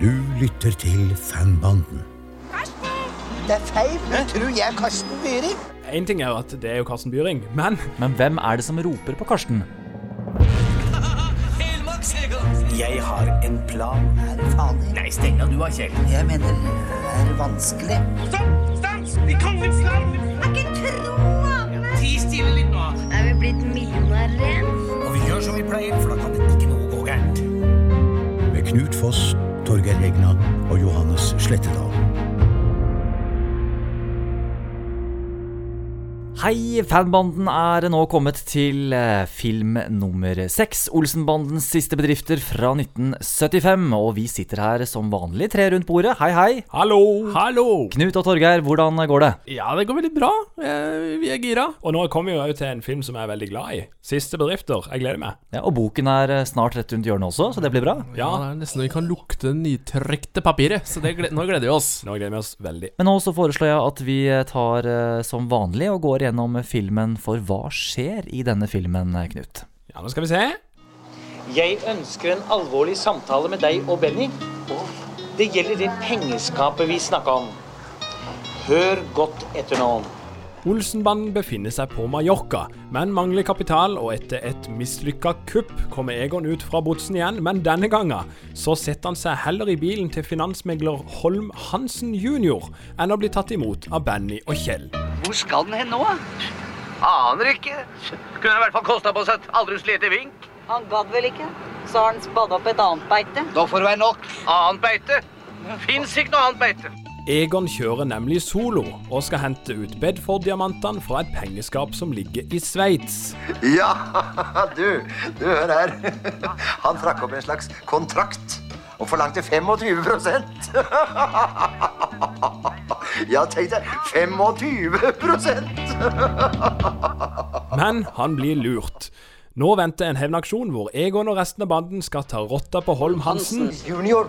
Du lytter til Fanbanden. Det er feil. Du tror jeg er Karsten Byring? En ting er jo at det er jo Karsten Byring, men Men hvem er det som roper på Karsten? Jeg har en plan, herr Fader. Nei, steng av du har Kjell. Jeg mener, det er vanskelig. Ti stille litt nå. Er vi blitt millionærer igjen? Og vi gjør som vi pleier, for da kan det ikke noe gå gærent. Med Knut Foss, Torgeir Hegna og Johannes Slettedal. Hei, fanbanden er nå kommet til eh, film nummer seks. Olsenbandens siste bedrifter fra 1975. Og vi sitter her som vanlig tre rundt bordet. Hei, hei. hallo! Hallo! Knut og Torgeir, hvordan går det? Ja, det går veldig bra. Eh, Vi er gira. Og nå kommer vi jo til en film som jeg er veldig glad i. Siste bedrifter. Jeg gleder meg. Ja, Og boken er eh, snart rett rundt hjørnet også, så det blir bra. Ja, det er nesten vi kan lukte nytrykte papiret, så det nå gleder vi oss. Nå gleder vi oss veldig. Men nå så foreslår jeg at vi tar som vanlig og går gjennom filmen for hva skjer i denne filmen, Knut? Ja, nå skal vi se. Jeg ønsker en alvorlig samtale med deg og Benny. Det gjelder det pengeskapet vi snakka om. Hør godt etter nå. Olsenbanden befinner seg på Mallorca, men mangler kapital, og etter et mislykka kupp kommer Egon ut fra botsen igjen, men denne gangen så setter han seg heller i bilen til finansmegler Holm Hansen jr. enn å bli tatt imot av Benny og Kjell. Hvor skal den hen nå? Aner ikke. Kunne i hvert fall kosta på seg et aldri så lite vink. Han gadd vel ikke. Så har han spadd opp et annet beite. Da får det være nok. Annet beite? Fins ikke noe annet beite. Egon kjører nemlig solo og skal hente ut Bedford-diamantene fra et pengeskap som ligger i Sveits. Ja, du, du hør her. Han trakk opp en slags kontrakt og forlangte 25 Ja, tenk deg, 25% Men han blir lurt. Nå venter en hevnaksjon hvor Egon og resten av banden skal ta rotta på Holm Hansen Junior.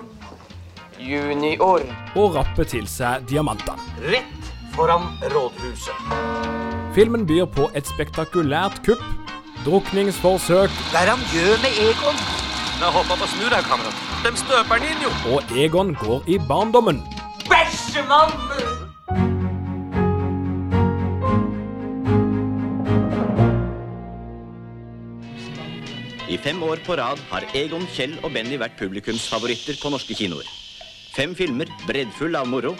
Junior. og rappe til seg diamantene. Rett foran rådhuset. Filmen byr på et spektakulært kupp, drukningsforsøk Hva er det han gjør med Egon? Jeg håper på å snu deg, kamerat. De støper den inn, jo. og Egon går i barndommen. Bæsjemann! I fem år på rad har Egon, Kjell og Benny vært publikumsfavoritter på norske kinoer. Fem filmer breddfull av moro.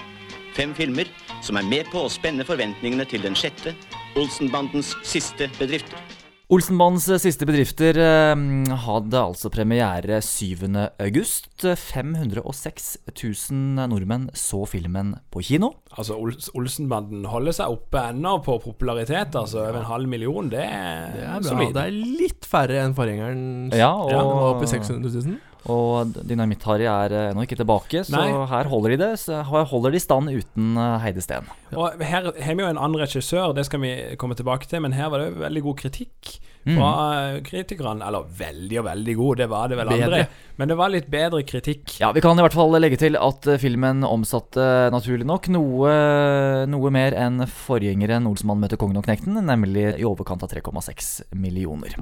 Fem filmer som er med på å spenne forventningene til den sjette, Olsenbandens siste bedrifter. Olsenbandens siste bedrifter eh, hadde altså premiere 7. august. 506 000 nordmenn så filmen på kino. Altså, Olsenbanden holder seg oppe ennå på popularitet. Altså, Over en halv million, det er, Det er solid. Det er litt færre enn forgjengeren. Ja, og, ja, var oppe i 600 000. og Dynamitt-Harry er eh, ennå ikke tilbake, så Nei. her holder de det. Så her holder de stand uten eh, Heide Steen. Og her har vi jo en annen regissør, det skal vi komme tilbake til, men her var det veldig god kritikk. Fra mm. kritikerne. Eller veldig og veldig god, det var det vel Bedre. andre. Men det var litt bedre kritikk. Ja, Vi kan i hvert fall legge til at eh, filmen omsatte naturlig nok noe, noe mer enn forgjengeren 'Olsmann møter kongen og knekten', nemlig i overkant av 3,6 millioner.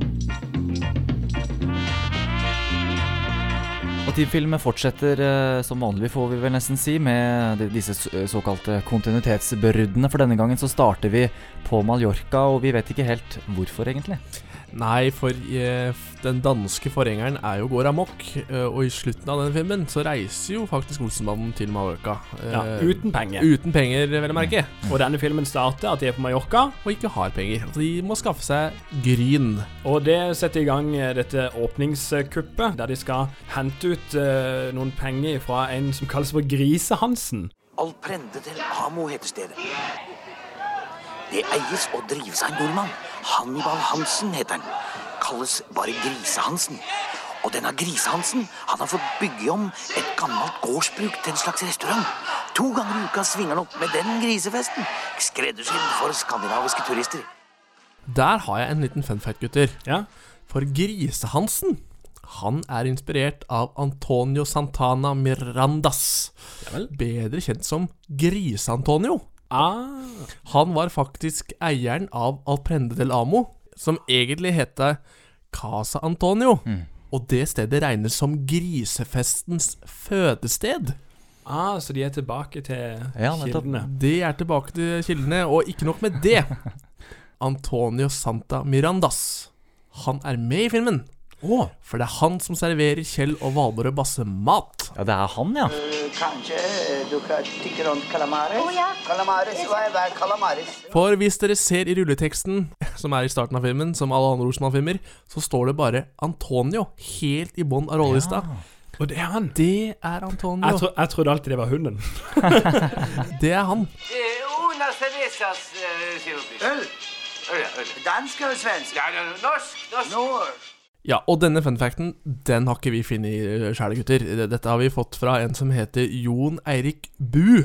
Og Teamfilm fortsetter eh, som vanlig, får vi vel nesten si, med disse såkalte kontinuitetsbruddene. For denne gangen så starter vi på Mallorca, og vi vet ikke helt hvorfor, egentlig. Nei, for eh, den danske forgjengeren er jo går amok, eh, og i slutten av den filmen så reiser jo faktisk Olsenmannen til Mallorca. eh, Ja, uten penger. Uten penger, vel å merke. Og denne filmen starter at de er på Mallorca, Og ikke har penger. Altså, de må skaffe seg gryn. og det setter i gang dette åpningskuppet, der de skal hente ut noen penger fra en som kalles for Grise-Hansen. Alprende del Amo heter stedet. Det eies og drives av en nordmann. Hannibal Hansen heter han. Kalles bare Grisehansen. Og denne Grisehansen han har fått bygge om et gammelt gårdsbruk til en slags restaurant. To ganger i uka svinger han opp med den grisefesten. Skreddersydd for skandinaviske turister. Der har jeg en liten fun fact, gutter. Ja. For Grisehansen han er inspirert av Antonio Santana Mirandas. Bedre kjent som Grise-Antonio. Ah, Han var faktisk eieren av Alprende del Amo, som egentlig het Casa Antonio. Og det stedet regnes som grisefestens fødested. Ah, så de er tilbake til Ja, kildene. De er tilbake til kildene, og ikke nok med det. Antonio Santa Mirandas. Han er med i filmen. For det er han som serverer Kjell og Valborg Basse mat. Ja, det er han, ja. Kanskje du tykker om calamares? Oh, ja. Calamares, hva er det? Calamares. For hvis dere ser i rulleteksten, som er i starten av filmen, som alle andre Olsmann-filmer, så står det bare Antonio helt i bånn av rollelista. Og det er han. Det er Antonio. Jeg, tro, jeg trodde alltid det var hunden. Det er han. Una cervezas, eh. Øl? Øl, ja, øl. Dansk eller svensk? Ja, ja, norsk, norsk. Norsk. Ja, og denne funfacten, den har ikke vi funnet sjæl, gutter. Dette har vi fått fra en som heter Jon Eirik Bu.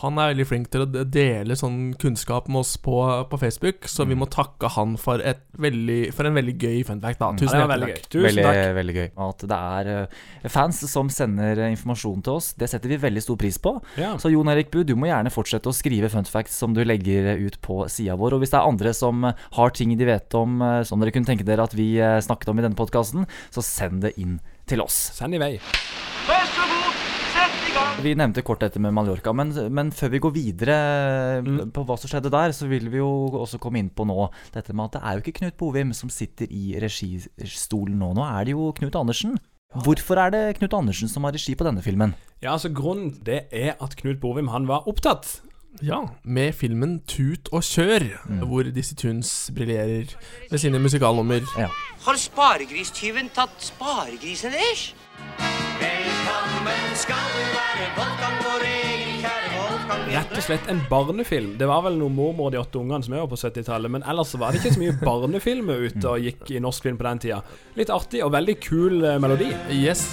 Han er veldig flink til å dele sånn kunnskap med oss på, på Facebook, så vi må takke han for, et veldig, for en veldig gøy funfact. Da. Tusen Ja, veldig takk. gøy. Tusen veldig, takk. veldig gøy. At det er eh, fans som sender eh, informasjon til oss, det setter vi veldig stor pris på. Ja. Så Jon Erik Bu, du må gjerne fortsette å skrive funfacts som du legger ut på sida vår. Og hvis det er andre som eh, har ting de vet om eh, som dere kunne tenke dere at vi eh, snakket om i denne podkasten, så send det inn til oss. Send i vei. Vær så god, sett i gang. Vi nevnte kort dette med Mallorca, men, men før vi går videre eh, på hva som skjedde der, så vil vi jo også komme inn på nå dette med at det er jo ikke Knut Bovim som sitter i registolen nå. Nå er det jo Knut Andersen. Hvorfor er det Knut Andersen som har regi på denne filmen? Ja, altså Grunnen det er at Knut Bovim han var opptatt. Ja, med filmen Tut og kjør, hvor Dizzie Tunes briljerer med sine musikalnummer. Ja. Har sparegristyven tatt sparegrisen deres? Velkommen skal du være, Wolfgang, vår egen kjære Wolfgang. Rett og slett en barnefilm. Det var vel noe mormor og de åtte ungene som jeg var på 70-tallet, men ellers så var det ikke så mye barnefilmer ute og gikk i norsk film på den tida. Litt artig og veldig kul eh, melodi. Yes.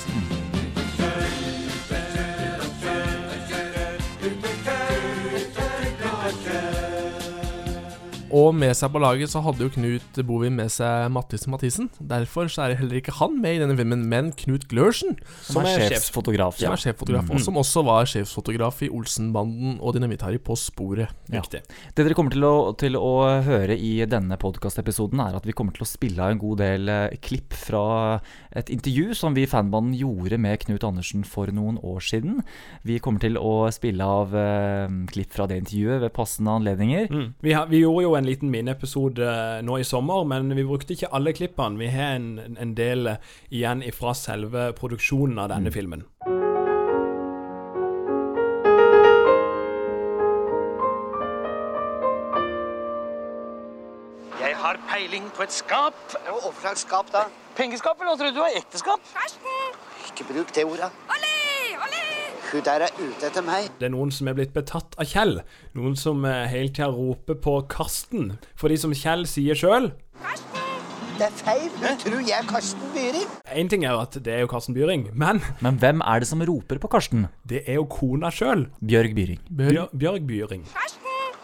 Og med seg på laget så hadde jo Knut Bovim med seg Mattis Mathisen. Derfor så er heller ikke han med i denne filmen, men Knut Glørsen. Som er sjefsfotograf. Som Ja. er sjeffotograf, og som også var sjefsfotograf i Olsenbanden og Dynamitt-Harry på sporet. Ja. Det dere kommer til å, til å høre i denne podkastepisoden, er at vi kommer til å spille av en god del eh, klipp fra et intervju som vi i fanbanden gjorde med Knut Andersen for noen år siden. Vi kommer til å spille av eh, klipp fra det intervjuet ved passende anledninger. Mm. Vi, har, vi gjorde jo en liten miniepisode eh, nå i sommer, men vi brukte ikke alle klippene. Vi har en, en del eh, igjen fra selve produksjonen av denne filmen. Jeg har peiling på et skap. Hva slags skap da? Pengeskap, eller hva tror du ekteskap? Ikke bruk det ordet. Hun der er ute etter meg. Det er noen som er blitt betatt av Kjell. Noen som helt hele tida roper på Karsten. Fordi som Kjell sier sjøl Det er feil. Hun tror jeg er Karsten Byring. Én ting er jo at det er jo Karsten Byring, men Men hvem er det som roper på Karsten? det er jo kona sjøl. Bjørg Byring. Bjør, Bjørg Byring.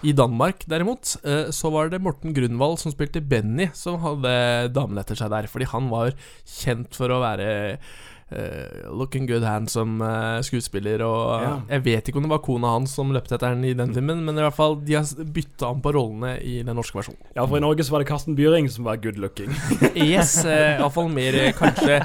I Danmark derimot, eh, så var det Morten Grunwald som spilte Benny, som hadde damen etter seg der. Fordi han var kjent for å være eh, looking good handsome uh, skuespiller. Og Ja. jeg vet ikke om det var kona hans som løpte etter den i den filmen, men i hvert fall de har bytta om på rollene i den norske versjonen. Ja, for i Norge så var det Karsten Byring som var good looking. Yes, uh, iallfall mer eh, kanskje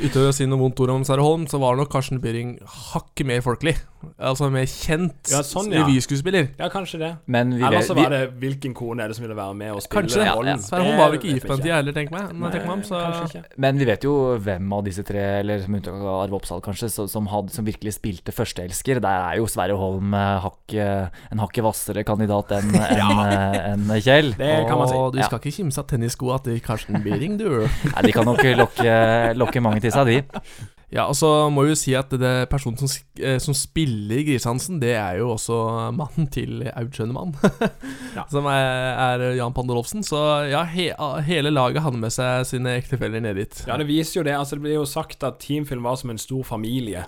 Uten å si noe vondt ord om Sverre Holm, så var nok Karsten Byring hakket mer folkelig. Altså mer kjent Ja, sånn, ja. revyskuespiller. Ja, kanskje det. Men vi Eller så var det hvilken kone er det som ville være med og spille Kanskje det. rollen. Ja, Hun var vel ikke gift på den tida heller, tenker meg. Tenker om, så Men vi vet jo hvem av disse tre, eller med unntak av Arve Oppsal kanskje, som, hadde, som virkelig spilte førsteelsker. Der er jo Sverre Holm eh, en hakket hvassere kandidat enn enn, eh, enn Kjell. Og du Ja. skal ikke kimse av tennisskoa til Karsten Byring, du. Nei, de kan nok lokke, lokke mange til seg, de. Ja, og så må vi jo si at det personen som, sk- eh, som spiller Grisehansen, det er jo også mannen til Aud Schønemann. Som er, er Jan Pandolofsen. Så ja, he, hele laget hadde med seg sine ektefeller ned dit. Ja, det viser jo det. Altså, det blir jo sagt at Teamfilm var som en stor familie.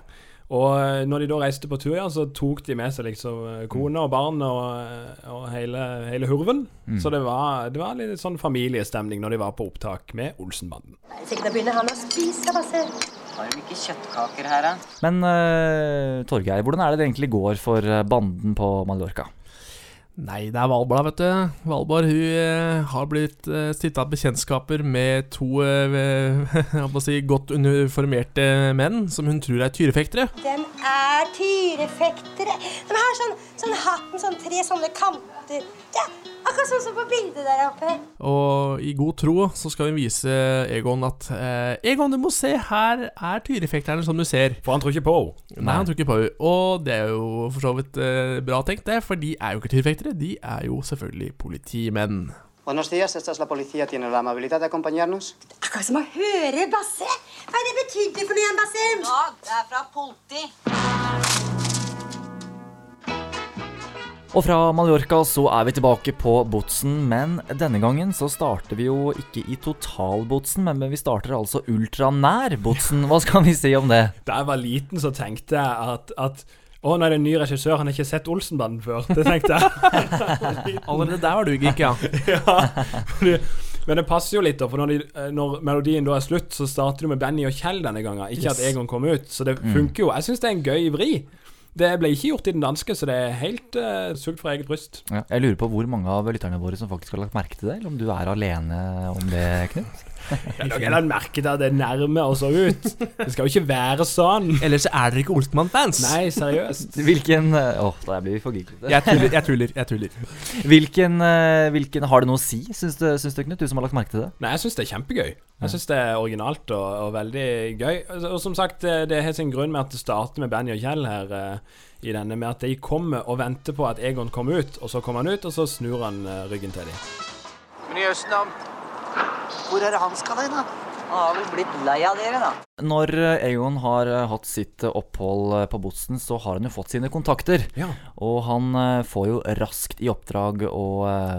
Og eh, når de da reiste på tur, ja, så tok de med seg liksom eh, kone og barn og, og hele, hele hurven. Mm. Så det var, det var litt sånn familiestemning når de var på opptak med Olsenbanden. Sikkert da begynner han å spise, bare se. Har de ikke kjøttkaker her, da? Men uh, Torgeir, hvordan er det det egentlig går for eh, banden på Mallorca? Nei, det er Valborg, vet du. Valborg hun eh, har blitt uh, stifta bekjentskaper med to uh, jeg si, godt uniformerte menn som hun tror er tyrefektere. De er tyrefektere. De har sånn, sånn hatten, sånn tre sånne kanter. Ja, akkurat sånn som på bildet der oppe. Og i god tro så skal hun vise Egon at eh, Egon, du må se, her er tyrefekterne som du ser. For han tror ikke på henne. Nei, han tror ikke på henne. Og det er jo for så vidt eh, bra tenkt, det, for de er jo ikke tyrefektere. De er jo selvfølgelig politimenn. Buenos días, esta es la policía. ¿Tiene la amabilidad de acompañarnos? Akkurat som å høre Basse. Hva er det betydde for noe igjen, Basse? Ja, det er fra politi. Og fra Mallorca så er vi tilbake på Botsen, men denne gangen så starter vi jo ikke i totalbotsen, men vi starter altså ultranær Botsen. Hva skal vi si om det? Da jeg var liten, så tenkte jeg at, at å, det er en ny regissør, han har ikke sett Olsenbanden før. Det tenkte jeg. Allerede der var du geek, ja. ja men det passer jo litt, da, for når, de, når melodien da er slutt, så starter du med Benny og Kjell denne gangen. Ikke Yes. at Egon kom ut. Så det Mm. funker jo. Jeg syns det er en gøy vri. Det ble ikke gjort i den danske, så det er helt uh, sugd fra eget bryst. Ja, jeg lurer på hvor mange av lytterne våre som faktisk har lagt merke til det, eller om du er alene om det, Knut? Dere har merket at det nærmer oss ut. Det skal jo ikke være sånn. Ellers er dere ikke Oltmann-fans. Nei, seriøst. Hvilken Å, Åh, da blir vi for giglete. Jeg tuller, jeg tuller. jeg tuller Hvilken, eh, hvilken Har det noe å si, syns du, syns du, Knut? Du som har lagt merke til det? Nei, jeg syns det er kjempegøy. Jeg syns det er originalt og, og veldig gøy. Og, og som sagt, det, er har sin grunn med at det starter med Benny og Kjell her eh, i denne, med at de kommer og venter på at Egon kommer ut, og så kommer han ut, og så snur han eh, ryggen til dem. Men i Østen, da? Hvor er det han skal hen, da? Han har vel blitt lei av dere, da. Når eh, Egon har eh, hatt sitt eh, opphold på Botsen, så har han jo fått sine kontakter. Ja. Og han får jo raskt i oppdrag å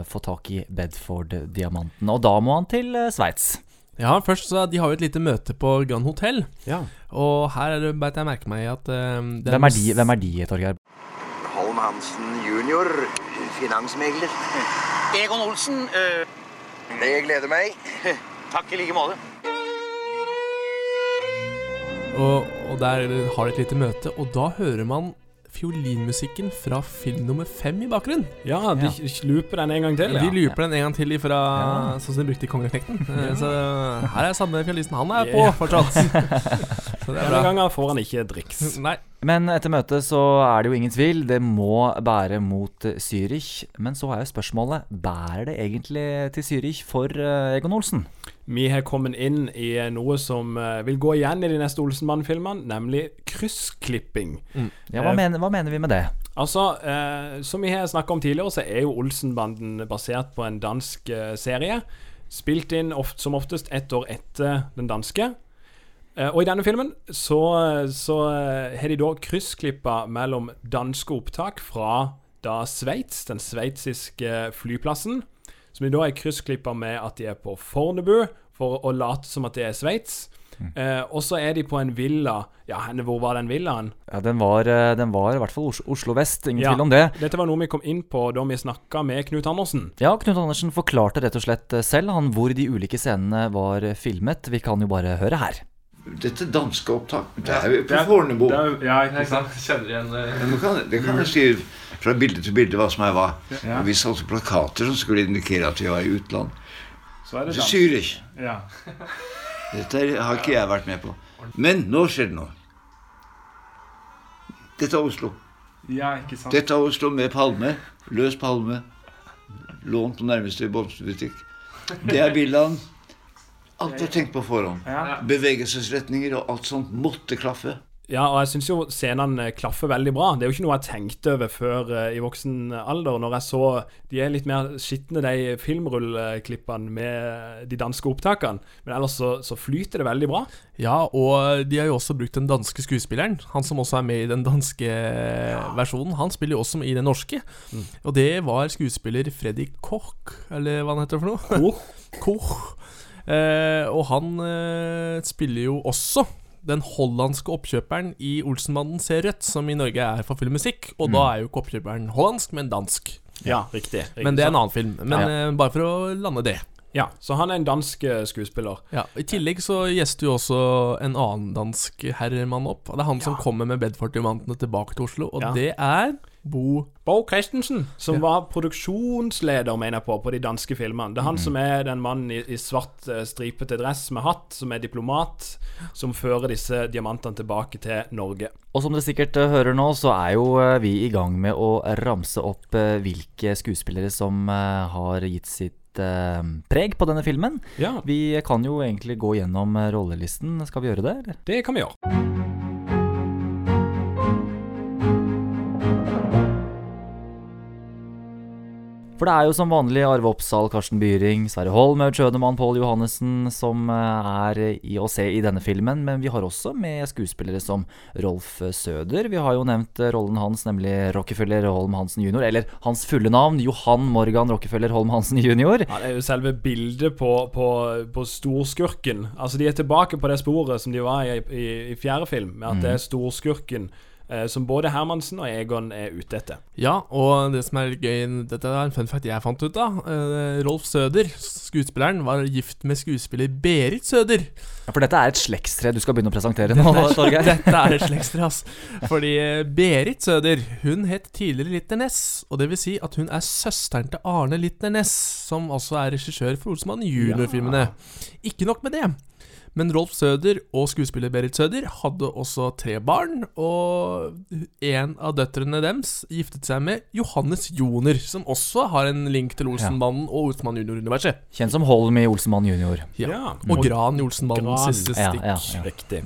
få tak i Bedford-diamanten. Og da må han til Sveits. Ja, først så De har jo et lite møte på Grand Hotel. Ja. Og her er det beit jeg merke meg at eh, Hvem er de, hvem er de Torgeir? Holm Hansen junior, finansmegler. Egon Olsen, øh, Det gleder meg. takk i like måte. Og, og der har de et lite møte, og da hører man fiolinmusikken fra film nummer fem i bakgrunnen. Ja, de looper den en gang til. De ja. looper den en gang til fra sånn som de brukte i Kongeknekten. Ja. Så her er samme fiolisten. Han er på Yeah. fortsatt. Så det er Denne gangen får han ikke driks. Nei. Men etter møtet så er det jo ingen tvil. Det må bære mot Zürich. Men så er jo spørsmålet bærer det egentlig til Zürich for eh, Egon Olsen? Vi har kommet inn i noe som eh, vil gå igjen i de neste Olsenmann-filmene, nemlig kryssklipping. Ja, hva, Eh, mener, hva mener vi med det? Altså, eh, som vi har snakka om tidligere, så er jo Olsenbanden basert på en dansk eh, serie. Spilt inn oft, som oftest ett år etter den danske. Eh, og i denne filmen så, så eh, har de da kryssklippa mellom danske opptak fra da Sveits, den sveitsiske flyplassen, som de da er kryssklippa med at de er på Fornebu, for å late som at det er Sveits. Eh, og så er de på en villa Ja, henne, hvor var den villaen? Ja, den var, eh, den var i hvert fall Oslo vest, ingen Ja, tvil om det. Dette var noe vi kom inn på da vi snakka med Knut Andersen. Ja, Knut Andersen forklarte rett og slett eh, selv han hvor de ulike scenene var filmet. Vi kan jo bare høre her. Dette danske opptak, det er jo på Fornebu. ja, sant? Kjenner igjen Ja, kan, det kan jeg si fra bilde til bilde hva som er hva. Ja. Vi satte plakater som skulle indikere at vi var i utland. Så er det dans. Zürich. Ja. Dette har ikke jeg vært med på. Men nå skjer det noe. Dette er Oslo. ja, ikke sant? Dette er Oslo med palme. Løs palme. Lånt på nærmeste blomsterbutikk. Det er villaen. Alt var tenkt på forhånd. Ja. Bevegelsesretninger og alt sånt måtte klaffe. Ja, og jeg syns jo scenene eh, klaffer veldig bra. Det er jo ikke noe jeg tenkte over før eh, i voksen alder, når jeg så De er litt mer skitne, de filmrulleklippene med de danske opptakene. Men ellers så, så flyter det veldig bra. Ja, og de har jo også brukt den danske skuespilleren. Han som også er med i den danske versjonen. Han spiller jo også i den norske. Mm. Og det var skuespiller Freddy Koch, eller hva han heter for noe? Koch. Koch. Eh, og han eh, spiller jo også den hollandske oppkjøperen i 'Olsenmannen ser rødt, som i Norge er for filmmusikk. Og Mm. da er jo ikke oppkjøperen hollandsk, men dansk. Ja, riktig, riktig. Men det er en annen film. Men Ja. eh, bare for å lande det. Ja, så han er en dansk skuespiller. Ja, I tillegg så gjester jo også en annen dansk herremann opp. Og Det er han som kommer med Bedford-diamantene tilbake til Oslo, og Ja. det er Bo Bo Christensen, som Ja. var produksjonsleder, mener jeg på, på de danske filmene. Det er han mm. som er den mannen i, i svart eh, stripete dress med hatt, som er diplomat, som fører disse diamantene tilbake til Norge. Og som dere sikkert eh, hører nå, så er jo eh, vi i gang med å ramse opp hvilke skuespillere som har gitt sitt preg på denne filmen. Ja. Vi kan jo egentlig gå gjennom rollelisten. Skal vi gjøre det, eller? Det kan vi gjøre. For det er jo som vanlig Arve Oppsal, Karsten Byring, Sverre Holm, Aud Schønemann, Pål Johannessen som eh, er i å se i denne filmen. Men vi har også med skuespillere som Rolf Søder. Vi har jo nevnt eh, rollen hans, nemlig Rockefeller Holm Hansen jr. Eller hans fulle navn, Johan Morgan Rockefeller Holm Hansen jr. Ja, det er jo selve bildet på, på, på storskurken. Altså De er tilbake på det sporet som de var i, i, i fjerde film, med at det er storskurken som både Hermansen og Egon er ute etter. Ja, og det som er litt gøy Dette er en fun fact jeg fant ut av. Eh, Rolf Søder, skuespilleren, var gift med skuespiller Berit Søder. Ja, for dette er et slektstre du skal begynne å presentere nå, Torgeir. dette er et slektstre, ass. Fordi eh, Berit Søder hun het tidligere Litner Næss. Og det vil si at hun er søsteren til Arne Litner Næss, som også er regissør for Olsmann junior-filmene. Ikke nok med det. Men Rolf Søder og skuespiller Berit Søder hadde også tre barn, og en av døtrene deres giftet seg med Johannes Joner, som også har en link til Olsenmannen og Olsenmann junior-universet. Kjent som Holm i Olsenmann junior. Ja. Ja. Og Gran i Olsenmannens siste stikk. ja, ja. Riktig.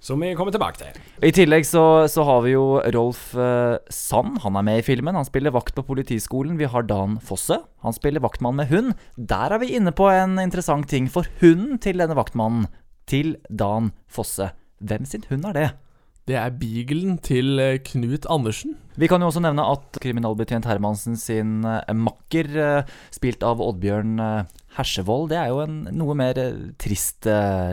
Som vi kommer tilbake til. I tillegg så, så har vi jo Rolf eh, Sand. Han er med i filmen. Han spiller vakt på Politiskolen. Vi har Dan Fosse. Han spiller vaktmann med hund. Der er vi inne på en interessant ting, for hunden til denne vaktmannen, til Dan Fosse, hvem sin hund er det? Det er beaglen til eh, Knut Andersen. Vi kan jo også nevne at kriminalbetjent Hermansen sin eh, makker, eh, spilt av Oddbjørn Hersevold, det er jo en noe mer trist,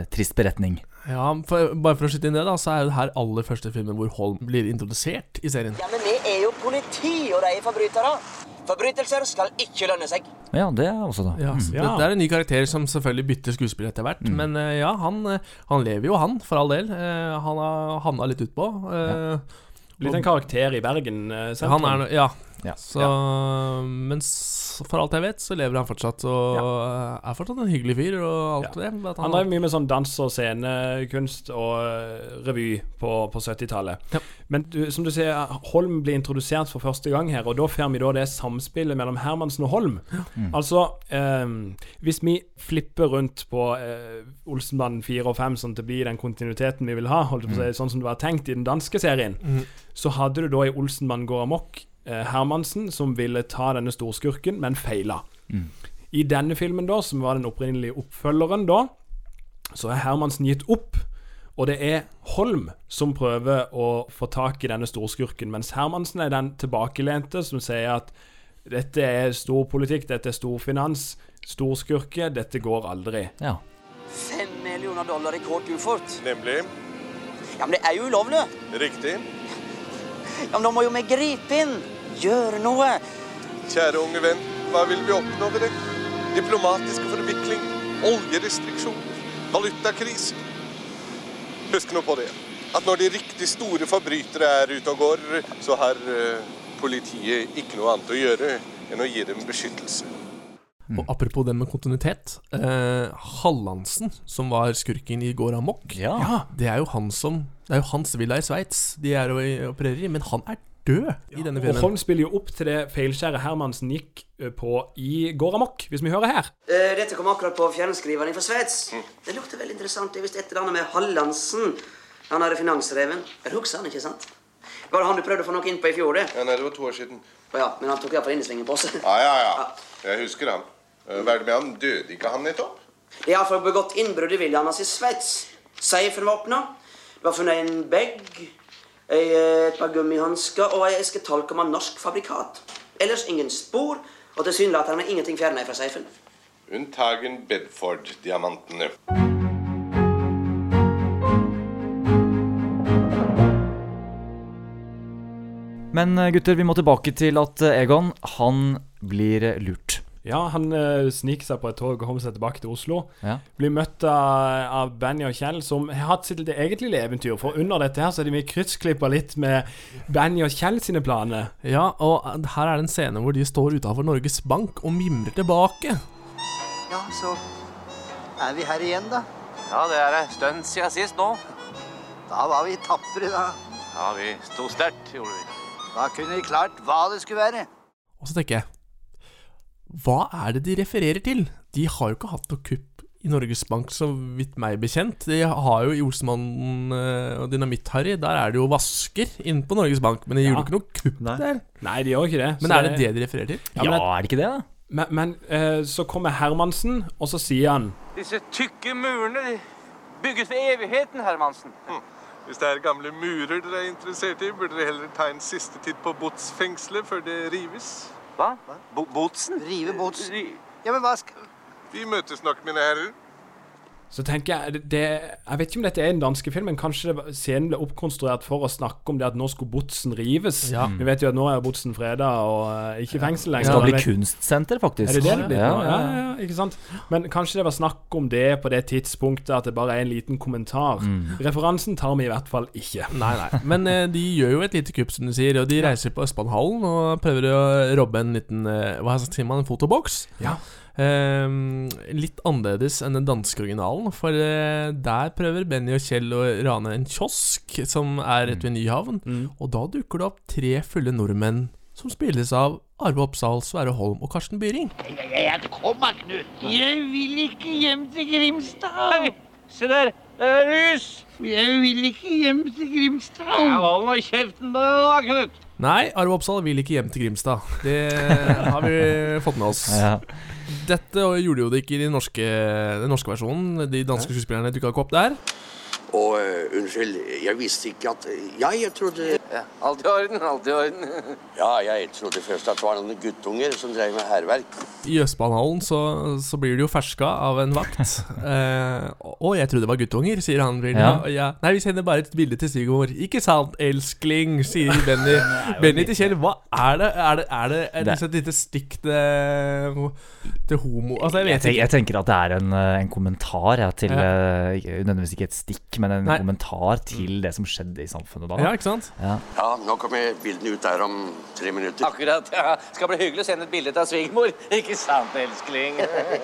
trist beretning. Ja, for, Bare for å skyte inn det, da, så er det her aller første filmen hvor Holm blir introdusert i serien. Ja, men vi er jo politi, og de er forbrytere. Forbrytelser skal ikke lønne seg. Ja, det er også da. Ja, Mm. det, det er en ny karakter som selvfølgelig bytter skuespill etter hvert. Men eh, ja, han, eh, han lever jo, han, for all del. Eh, han har havna litt utpå. Uh, Blitt en karakter i Bergen sentrum? Ja, han er, ja. Ja. Så, Men for alt jeg vet, så lever han fortsatt og ja. er fortsatt en hyggelig fyr og alt det. Han drev mye med sånn dans og scenekunst og eh, revy på, på 70-tallet. Men du, som du ser, Holm blir introdusert for første gang her, og da får vi da det samspillet mellom Hermansen og Holm. Mm. Altså, eh, hvis vi flipper rundt på eh, Olsenbanden 4 og 5, sånn at det blir den kontinuiteten vi vil ha, holdt på å si, sånn som det var tenkt i den danske serien, mm. så hadde du da i Olsenbanden går amok eh, Hermansen som ville ta denne storskurken, men feila. Mm. I denne filmen, da, som var den opprinnelige oppfølgeren, da, så er Hermansen gitt opp. Og det er Holm som prøver å få tak i denne storskurken, mens Hermansen er den tilbakelente som sier at dette er storpolitikk, dette er storfinans, storskurke, dette går aldri. Ja. Fem millioner dollar i kort ufort. Nemlig. Ja, men det er jo ulovlig. Riktig. Ja, men da må jo vi gripe inn. Gjøre noe. Kjære unge venn, hva vil vi oppnå ved det? Diplomatiske forvikling, oljerestriksjoner, valutakrise. Husk nå på det, at når de riktig store forbrytere er ute og går, så har eh, politiet ikke noe annet å gjøre enn å gi dem beskyttelse. Og apropos det med kontinuitet. Eh, Hallandsen, som var skurken i Går amok, Ja. det er jo han som Det er jo hans villa i Sveits de er og opererer i, men han er død i denne Og filmen. Holm spiller jo opp til det feilskjæret Hermansen gikk eh, på i Går amok, hvis vi hører her. Uh, dette kom akkurat på fjernskriveren fra Sveits. Det lukter veldig interessant. Det er visst et eller annet med Hallandsen. Han er finansreven. Jeg husker han, ikke sant? Var det han du prøvde å få noe inn på i fjor, det? Ja, nei, det var to år siden. Oh, ja, men han tok iallfall innesvingen på oss. Ja, ja, ja. Jeg husker han. Eh, Hva er det med han? Døde ikke han nettopp? Er iallfall begått innbrudd i villaen hans i Sveits. Safen var åpna. Det var funnet en bag, et par gummihansker og ei eske talk om en norsk fabrikat. Ellers ingen spor, og tilsynelatende ingenting fjerna fra safen. Unntagen Bedford-diamantene. Men eh, gutter, vi må tilbake til at eh, Egon, han blir lurt. Ja, han uh, sniker seg på et tog og kommer seg tilbake til Oslo. Ja. Blir møtt av, av Benny og Kjell, som har hatt sitt eget lille eventyr. For under dette her så er de mye kryssklippa litt med Benny og Kjell sine planer. Ja, og her er det en scene hvor de står utafor Norges Bank og mimrer tilbake. Ja, så er vi her igjen, da. Ja, det er en stund siden sist nå. Da var vi tapre, da. Ja, vi sto sterkt, gjorde vi. Da kunne vi klart hva det skulle være. Og så tenker jeg Hva er det de refererer til? De har jo ikke hatt noe kupp i Norges Bank, så vidt meg bekjent. De har jo i Olsemannen eh, og Dynamitt-Harry, der er det jo vasker inne på Norges Bank, men de Ja. gjorde ikke noe kupp der. Nei, de gjør ikke det. Men Så er det det de refererer til? Ja, men- er det ikke det, da? Men, men eh, så kommer Hermansen, og så sier han Disse tykke murene de bygget for evigheten, Hermansen. Hvis det er gamle murer dere er interessert i, burde dere heller ta en siste titt på botsfengselet før det rives. Hva? Bo Botsen? Rive Botsen? Ja, men hva skal Vi møtes nok, mine herrer. Så tenker jeg det, det, Jeg vet ikke om dette er en danske film, men kanskje det, scenen ble oppkonstruert for å snakke om det at nå skulle Botsen rives. Ja. Vi vet jo at nå er Botsen freda og eh, ikke i fengsel Det lenger. skal bli kunstsenter, faktisk. Er det det det blir Ja, ja, Ja, ja. ja, ikke sant? Men kanskje det var snakk om det på det tidspunktet, at det bare er en liten kommentar. Mm. Referansen tar vi i hvert fall ikke. Nei, nei. Men eh, de gjør jo et lite kupp, som du sier. Og de reiser på Østbanehallen og prøver å robbe en liten eh, Hva sier man? En fotoboks. Ja. Eh, litt annerledes enn den danske originalen. For eh, der prøver Benny og Kjell å rane en kiosk som er rett ved Nyhavn. Og da dukker det opp tre fulle nordmenn som spilles av Arve Oppsal, Sverre Holm og Karsten Byring. Kom da, Knut. Jeg vil ikke hjem til Grimstad. Se der, det er lys. Jeg vil ikke hjem til Grimstad. Ja, hold nå kjeften da, Knut. Nei, Arve Oppsal vil ikke hjem til Grimstad. Det har vi fått med oss. Ja. Dette gjorde jo det ikke i den norske, den norske versjonen. De danske skuespillerne dukka ikke opp der. Og uh, unnskyld, jeg visste ikke at Ja, jeg trodde Ja, alt i orden, alt i orden. Ja, jeg trodde først at det var noen guttunger som drev med hærverk. I Østbanehallen så, så blir du jo ferska av en vakt. Eh, å, jeg trodde det var guttunger, sier han. Ja. ja. Nei, vi sender bare et bilde til Sigurd. Ikke sant, elskling, sier Benny. Benny til Kjell, hva er det? Er det, er det, er det Det- et lite stikk til, til homo Altså, jeg Jeg, vet tenker, jeg tenker at det er en, eh, en kommentar ja, til Ja. Uh, Nødvendigvis ikke et stikk, men en Nei. kommentar til det som skjedde i samfunnet da. Ja, ikke sant? Ja. Ja, nå kommer bildene ut der om tre minutter. Akkurat, ja. Skal bli hyggelig å sende et bilde til svigermor. Ikke sant, elskling?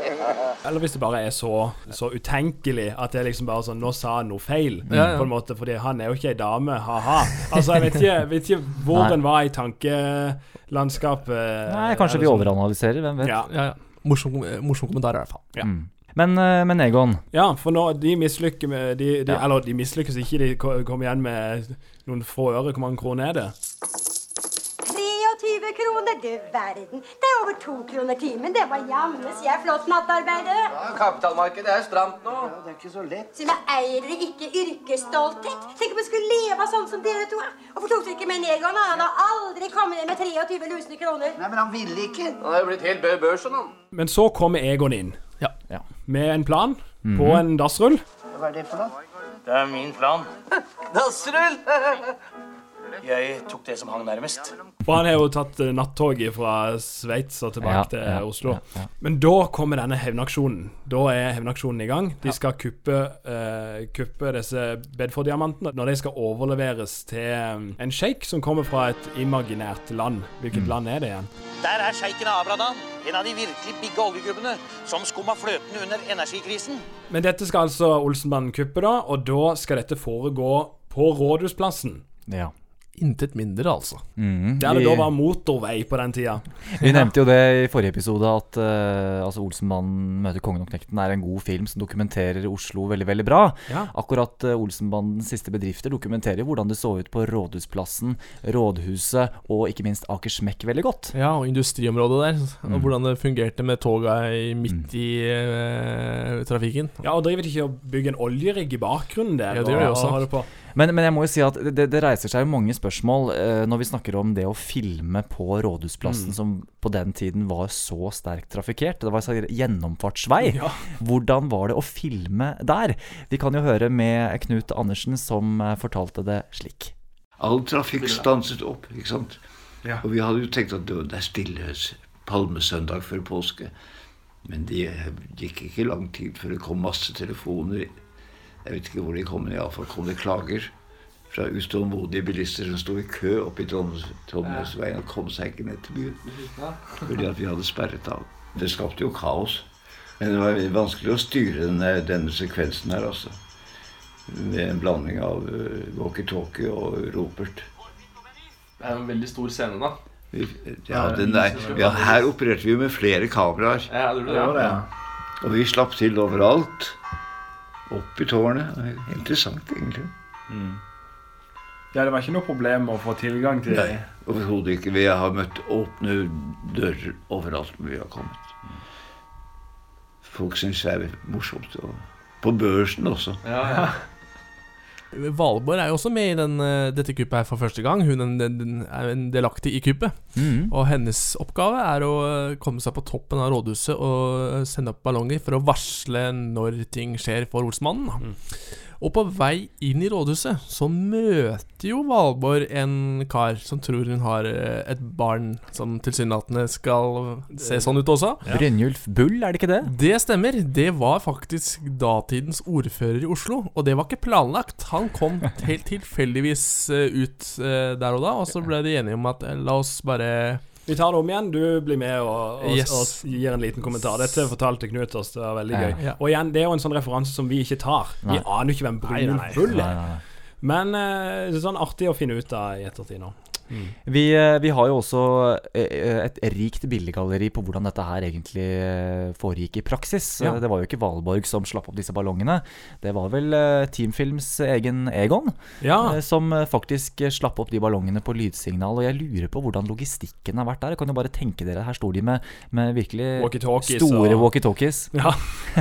Eller hvis det bare er så, så utenkelig at det er liksom bare sånn Nå sa han noe feil, ja. på en måte, fordi han er jo ikke ei dame, ha-ha. Altså, jeg vet ikke, vet ikke hvor den var i tankelandskapet. Nei, kanskje vi sånn. overanalyserer, hvem vet. Ja. Ja, ja. Morsom, morsom kommentar, i hvert fall. Ja. Mm. Men, eh, men Egon, Ja, for nå, de mislykkes med de, de, Ja. Eller de mislykkes ikke, de kommer igjen med noen få øre. Hvor mange kroner er det? 23 kroner, du verden. Det er over to kroner timen. Det var jammen er flott nattarbeide. Kapitalmarkedet er stramt nå. Ja, Det er ikke så lett. Så jeg eier dere ikke yrkesstolthet? Tenk om jeg skulle leve sånn som dere to. Hvorfor tok dere ikke med Negon? Han har aldri kommet ned med 23 lusne kroner. Nei, men han ville ikke. Han er jo blitt helt bø børsen, han. Men så kommer Egon inn Ja. Ja. Med en plan Mhm. på en dassrull. Hva er det for noe? Det er min plan. Dassrull! Jeg tok det som hang nærmest. For han har jo tatt eh, nattoget fra Sveits og tilbake Ja, til ja, Oslo. ja, ja. Men da kommer denne hevnaksjonen. Da er hevnaksjonen i gang. De skal kuppe, uh, kuppe disse Bedford-diamantene når de skal overleveres til eh, en sjeik som kommer fra et imaginært land. Hvilket Mm. land er det igjen? Der er sjeiken Abradan, en av de virkelig bigge oljegubbene, som skumma fløten under energikrisen. Men dette skal altså Olsenbanden kuppe, da, og da skal dette foregå på Rådhusplassen. ja. Intet mindre, altså. Det er det Vi- da var motorvei på den tida. Vi nevnte jo det i forrige episode at uh, altså Olsenbanden møter kongen og knekten er en god film som dokumenterer Oslo veldig veldig bra. Ja. Akkurat uh, Olsenbandens siste bedrifter dokumenterer hvordan det så ut på Rådhusplassen, Rådhuset og ikke minst Akersmekk veldig godt. Ja, og industriområdet der. Mm. Og hvordan det fungerte med toga midt midt i uh, trafikken. Ja, og driver de ikke og bygger en oljerigg i bakgrunnen der? Ja, det gjør de også. Men, men jeg må jo si at det, det reiser seg jo mange spørsmål eh, når vi snakker om det å filme på Rådhusplassen, Mm. som på den tiden var så sterkt trafikkert. Det var en gjennomfartsvei. Ja. Hvordan var det å filme der? Vi kan jo høre med Knut Andersen som eh, fortalte det slik. All trafikk stanset opp, ikke sant? Ja. Og vi hadde jo tenkt at det det er stille palmesøndag før påske. Men det gikk ikke lang tid før det kom masse telefoner. Jeg vet ikke hvor de kom, men iallfall kom det klager fra utålmodige bilister som sto i kø oppe i Trondheimsveien og kom seg ikke ned til byen. Fordi at vi hadde sperret av. Det skapte jo kaos. Men det var vanskelig å styre denne, denne sekvensen her, altså. Med en blanding av uh, walkietalkie og ropert. Det er en veldig stor scene, da. Ja, den der, ja, her opererte vi med flere kameraer. Ja, det gjorde det, ja. Og vi slapp til overalt. Opp i tårnet. Er Interessant, egentlig. Ja, det var ikke noe problem å få tilgang til Nei, overhodet ikke. Vi har møtt åpne dører overalt hvor vi har kommet. Folk syns det er morsomt. Og på børsen også. Valborg er jo også med i den, eh, dette kuppet her for første gang. Hun er en- den er en delaktig i kuppet. Mm. Og hennes oppgave er å eh, komme seg på toppen av rådhuset og eh, sende opp ballonger for å varsle når ting skjer for Olsmannen. da. Og på vei inn i rådhuset så møter jo Valborg en kar som tror hun har eh, et barn som tilsynelatende skal se sånn ut også. Brynjulf Bull, er det ikke det? Det stemmer. Det var faktisk datidens ordfører i Oslo. Og det var ikke planlagt. Han kom helt tilfeldigvis eh, ut eh, der og da, og så ble de enige om at la oss bare Vi tar det om igjen. Du blir med og, og, Yes. og gir en liten kommentar. Dette fortalte Knut oss. Det var veldig Ja. gøy. Ja. Og igjen, det er jo en sånn referanse som vi ikke tar. Vi Nei. aner jo ikke hvem nei, Bull er. Men eh, det er sånn artig å finne ut av i ettertid nå. Vi, eh, vi har jo også eh, et rikt bildegalleri på hvordan dette her egentlig eh, foregikk i praksis. Ja. Eh, Det var jo ikke Valborg som slapp opp disse ballongene. Det var vel eh, Teamfilms egen Egon Ja. eh, som eh, faktisk eh, slapp opp de ballongene på lydsignal. Og jeg lurer på hvordan logistikken har vært der. Jeg kan jo bare tenke dere, Her sto de med, med virkelig Walkie-talkies store walkietalkies. Ja.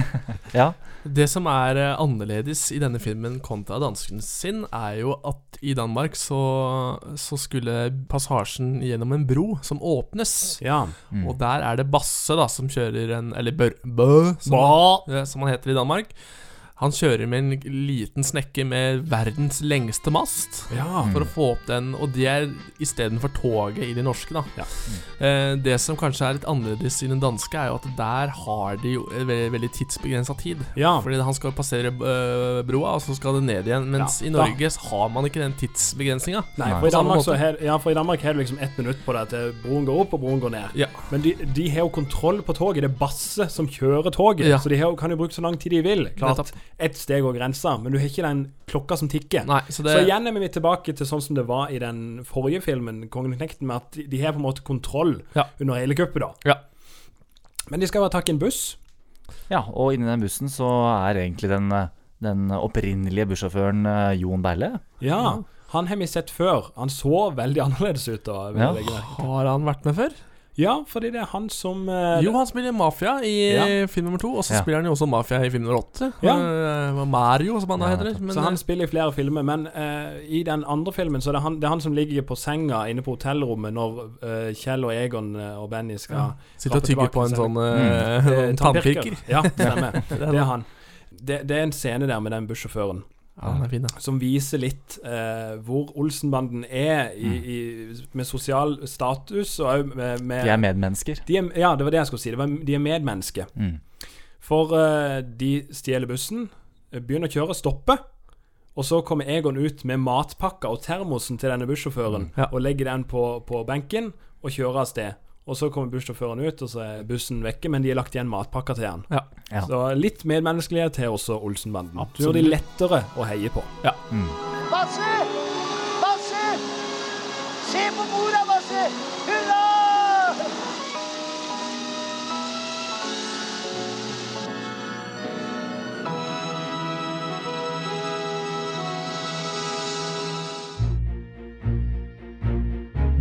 ja. Det som er eh, annerledes i denne filmen kontra dansken sin, er jo at i Danmark så, så skulle passasjen gjennom en bro som åpnes. Ja. Mm. Og der er det Basse da som kjører en Eller Bør, Bø, som, som han heter i Danmark. Han kjører med en liten snekke med verdens lengste mast Ja. for å få opp den, og det er istedenfor toget i det norske, da. Ja. Eh, det som kanskje er litt annerledes i den danske, er jo at der har de jo en veldig, veldig tidsbegrensa tid. Ja. Fordi han skal passere øh, broa, og så skal det ned igjen. Mens Ja, i Norge så har man ikke den tidsbegrensninga. Nei, for i Danmark, så har, ja, for i Danmark har du liksom ett minutt på deg til broen går opp og broen går ned. Ja. Men de, de har jo kontroll på toget. Det er Basse som kjører toget. Ja. Så de har, kan jo bruke så lang tid de vil. Klart, Nettopp. Ett steg over grensa, men du har ikke den klokka som tikker. Nei, så så, igjen er vi tilbake til sånn som det var i den forrige filmen, 'Kongen og knekten', med at de, de har på en måte kontroll Ja. under hele kuppet, da. Ja. Men de skal bare takke en buss. Ja, og inni den bussen så er egentlig den, den opprinnelige bussjåføren eh, Jon Berle. Ja. Han har vi sett før. Han så veldig annerledes ut. da Ja. Har han vært med før? Ja, fordi det er han som eh, Jo, han spiller mafia i Ja. film nummer to, og så Ja. spiller han jo også mafia i film nummer åtte. Ja. Eh, Mario, som han da Ja, heter. Men, så han eh, spiller i flere filmer, men eh, i den andre filmen Så er det han, det er han som ligger på senga inne på hotellrommet når eh, Kjell og Egon eh, og Benny skal Ja, sitter og tygge tygger på en sånn, eh, er sånn tannpirker. Ja, stemmer. Det er det er han. Det, det er en scene der med den bussjåføren. Ja, fin. Som viser litt eh, hvor Olsenbanden er i, i, med sosial status, og med, med De er medmennesker. de er, ja, det var det jeg skulle si. Det var, de er medmennesker. Mm. For eh, de stjeler bussen, eh, begynner å kjøre, stopper. Og så kommer Egon ut med matpakka og termosen til denne bussjåføren Ja. og legger den på, på benken og kjører av sted. Og så kommer bussjåføren ut, og så er bussen vekke, men de har lagt igjen matpakker til han. Ja. Ja. Så litt medmenneskelighet til også Olsenbanden. Så Absolutt. gjør de lettere å heie på. Ja. Basse! Basse! Se på bordet, Basse!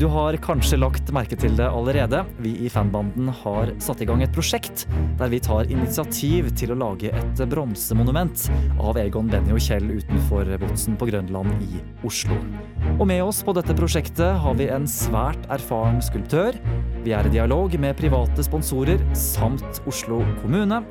Du har kanskje lagt merke til det allerede. Vi i fanbanden har satt i gang et prosjekt der vi tar initiativ til å lage et bronsemonument av Egon, Benny og Kjell utenfor Botsen på Grønland i Oslo. Og med oss på dette prosjektet har vi en svært erfaren skulptør. Vi er i dialog med private sponsorer samt Oslo kommune.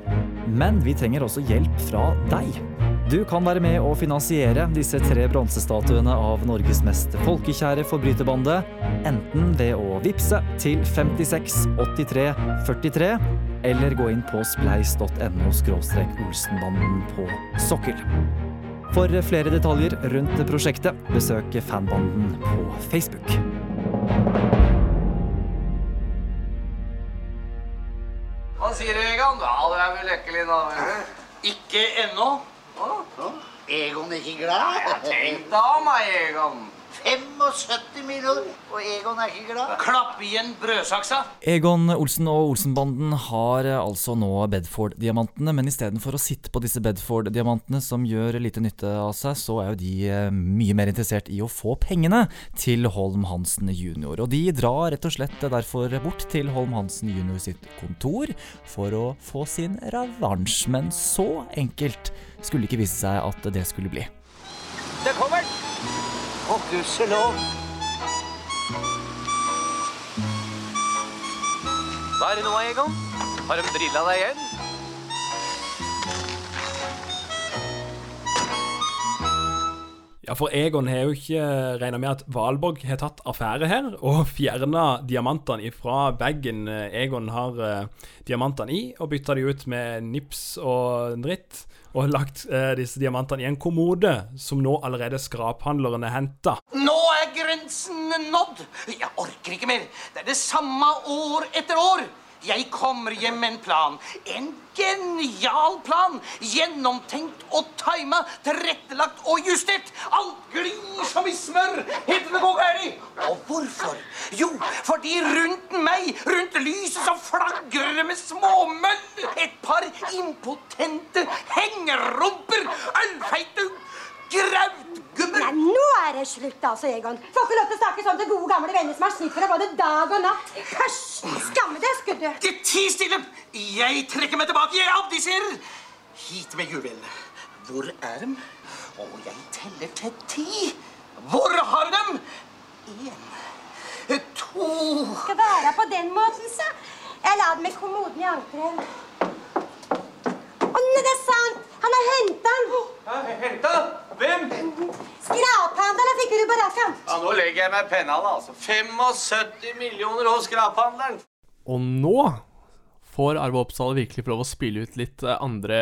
Men vi trenger også hjelp fra deg. Du kan være med å finansiere disse tre bronsestatuene av Norges mest folkekjære forbryterbande, enten ved å vippse til 56 83 43, eller gå inn på spleis.no olsenbanden på sokkel. For flere detaljer rundt prosjektet, besøk fanbanden på Facebook. Hva sier du, Egan? Ja, det er vel lykkelig da. Ikke ennå. Egon er ikke glad? Ja, tenk da, om, Egon. 75 millioner, og Egon er ikke glad. Klapp igjen brødsaksa. Egon Olsen og Olsenbanden har eh, altså nå Bedford-diamantene, men istedenfor å sitte på disse Bedford-diamantene som gjør lite nytte av seg, så er jo de eh, mye mer interessert i å få pengene til Holm Hansen jr. Og de drar rett og slett derfor bort til Holm Hansen jr. sitt kontor for å få sin revansj. Men så enkelt skulle det ikke vise seg at det skulle bli. Det kommer. Å, gudskjelov. Hva er det nå, Egon? Har de drilla deg igjen? Ja, for Egon har jo ikke regna med at Valborg har tatt affære her og fjerna diamantene fra bagen Egon har eh, diamantene i, og bytta de ut med nips og dritt. Og lagt eh, disse diamantene i en kommode som nå allerede skraphandlerne henta. Nå er grensen nådd. Jeg orker ikke mer. Det er det samme år etter år. Jeg kommer hjem med en plan. En genial plan. Gjennomtenkt og tima, tilrettelagt og justert. Alt glir som i smør det går galt. Og hvorfor? Jo, fordi rundt meg, rundt lyset, så flagrer det med småmøll. Et par impotente hengerumper. Ølfeite grautgubber. Nei, nå er det slutt, altså, Egon. Får ikke lov til å snakke sånn til gode, gamle venner som har slitt for deg både dag og natt. Hysj! Skamme deg, skulle du. Til ti stille! Jeg trekker meg tilbake. Jeg abdiserer. Hit med juvelene. Hvor er dem? Og jeg teller til ti. Hvor har dem? En, to Skal være på den måten, så. Jeg la dem i kommoden i ankelen. Å, nei, det er sant! Han har henta den. Henta? Hvem? Skraphandelen fikk du på rakkeren. Ja, Nå legger jeg meg pennene, altså. 75 millioner hos skraphandleren. Og nå får Arve Oppsal virkelig få lov å spille ut litt eh, andre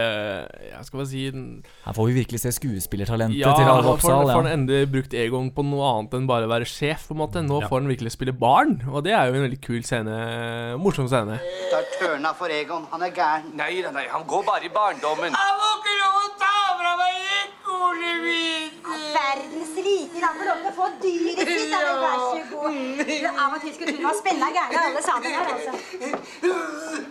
Jeg skal bare si Her får vi virkelig se skuespillertalentet Ja, til Arve nå får, får han endelig brukt Egon på noe annet enn bare å være sjef. på en måte Nå får han virkelig spille barn, og det er jo en veldig kul scene. Morsom scene. Det er tørna for Egon. Han er gæren. Nei, nei, han går bare i barndommen. Jeg må ikke Verdens rike, da får dyret sitt. Vær så god. Du, av og til skulle tro det var gærne alle sammen her, altså.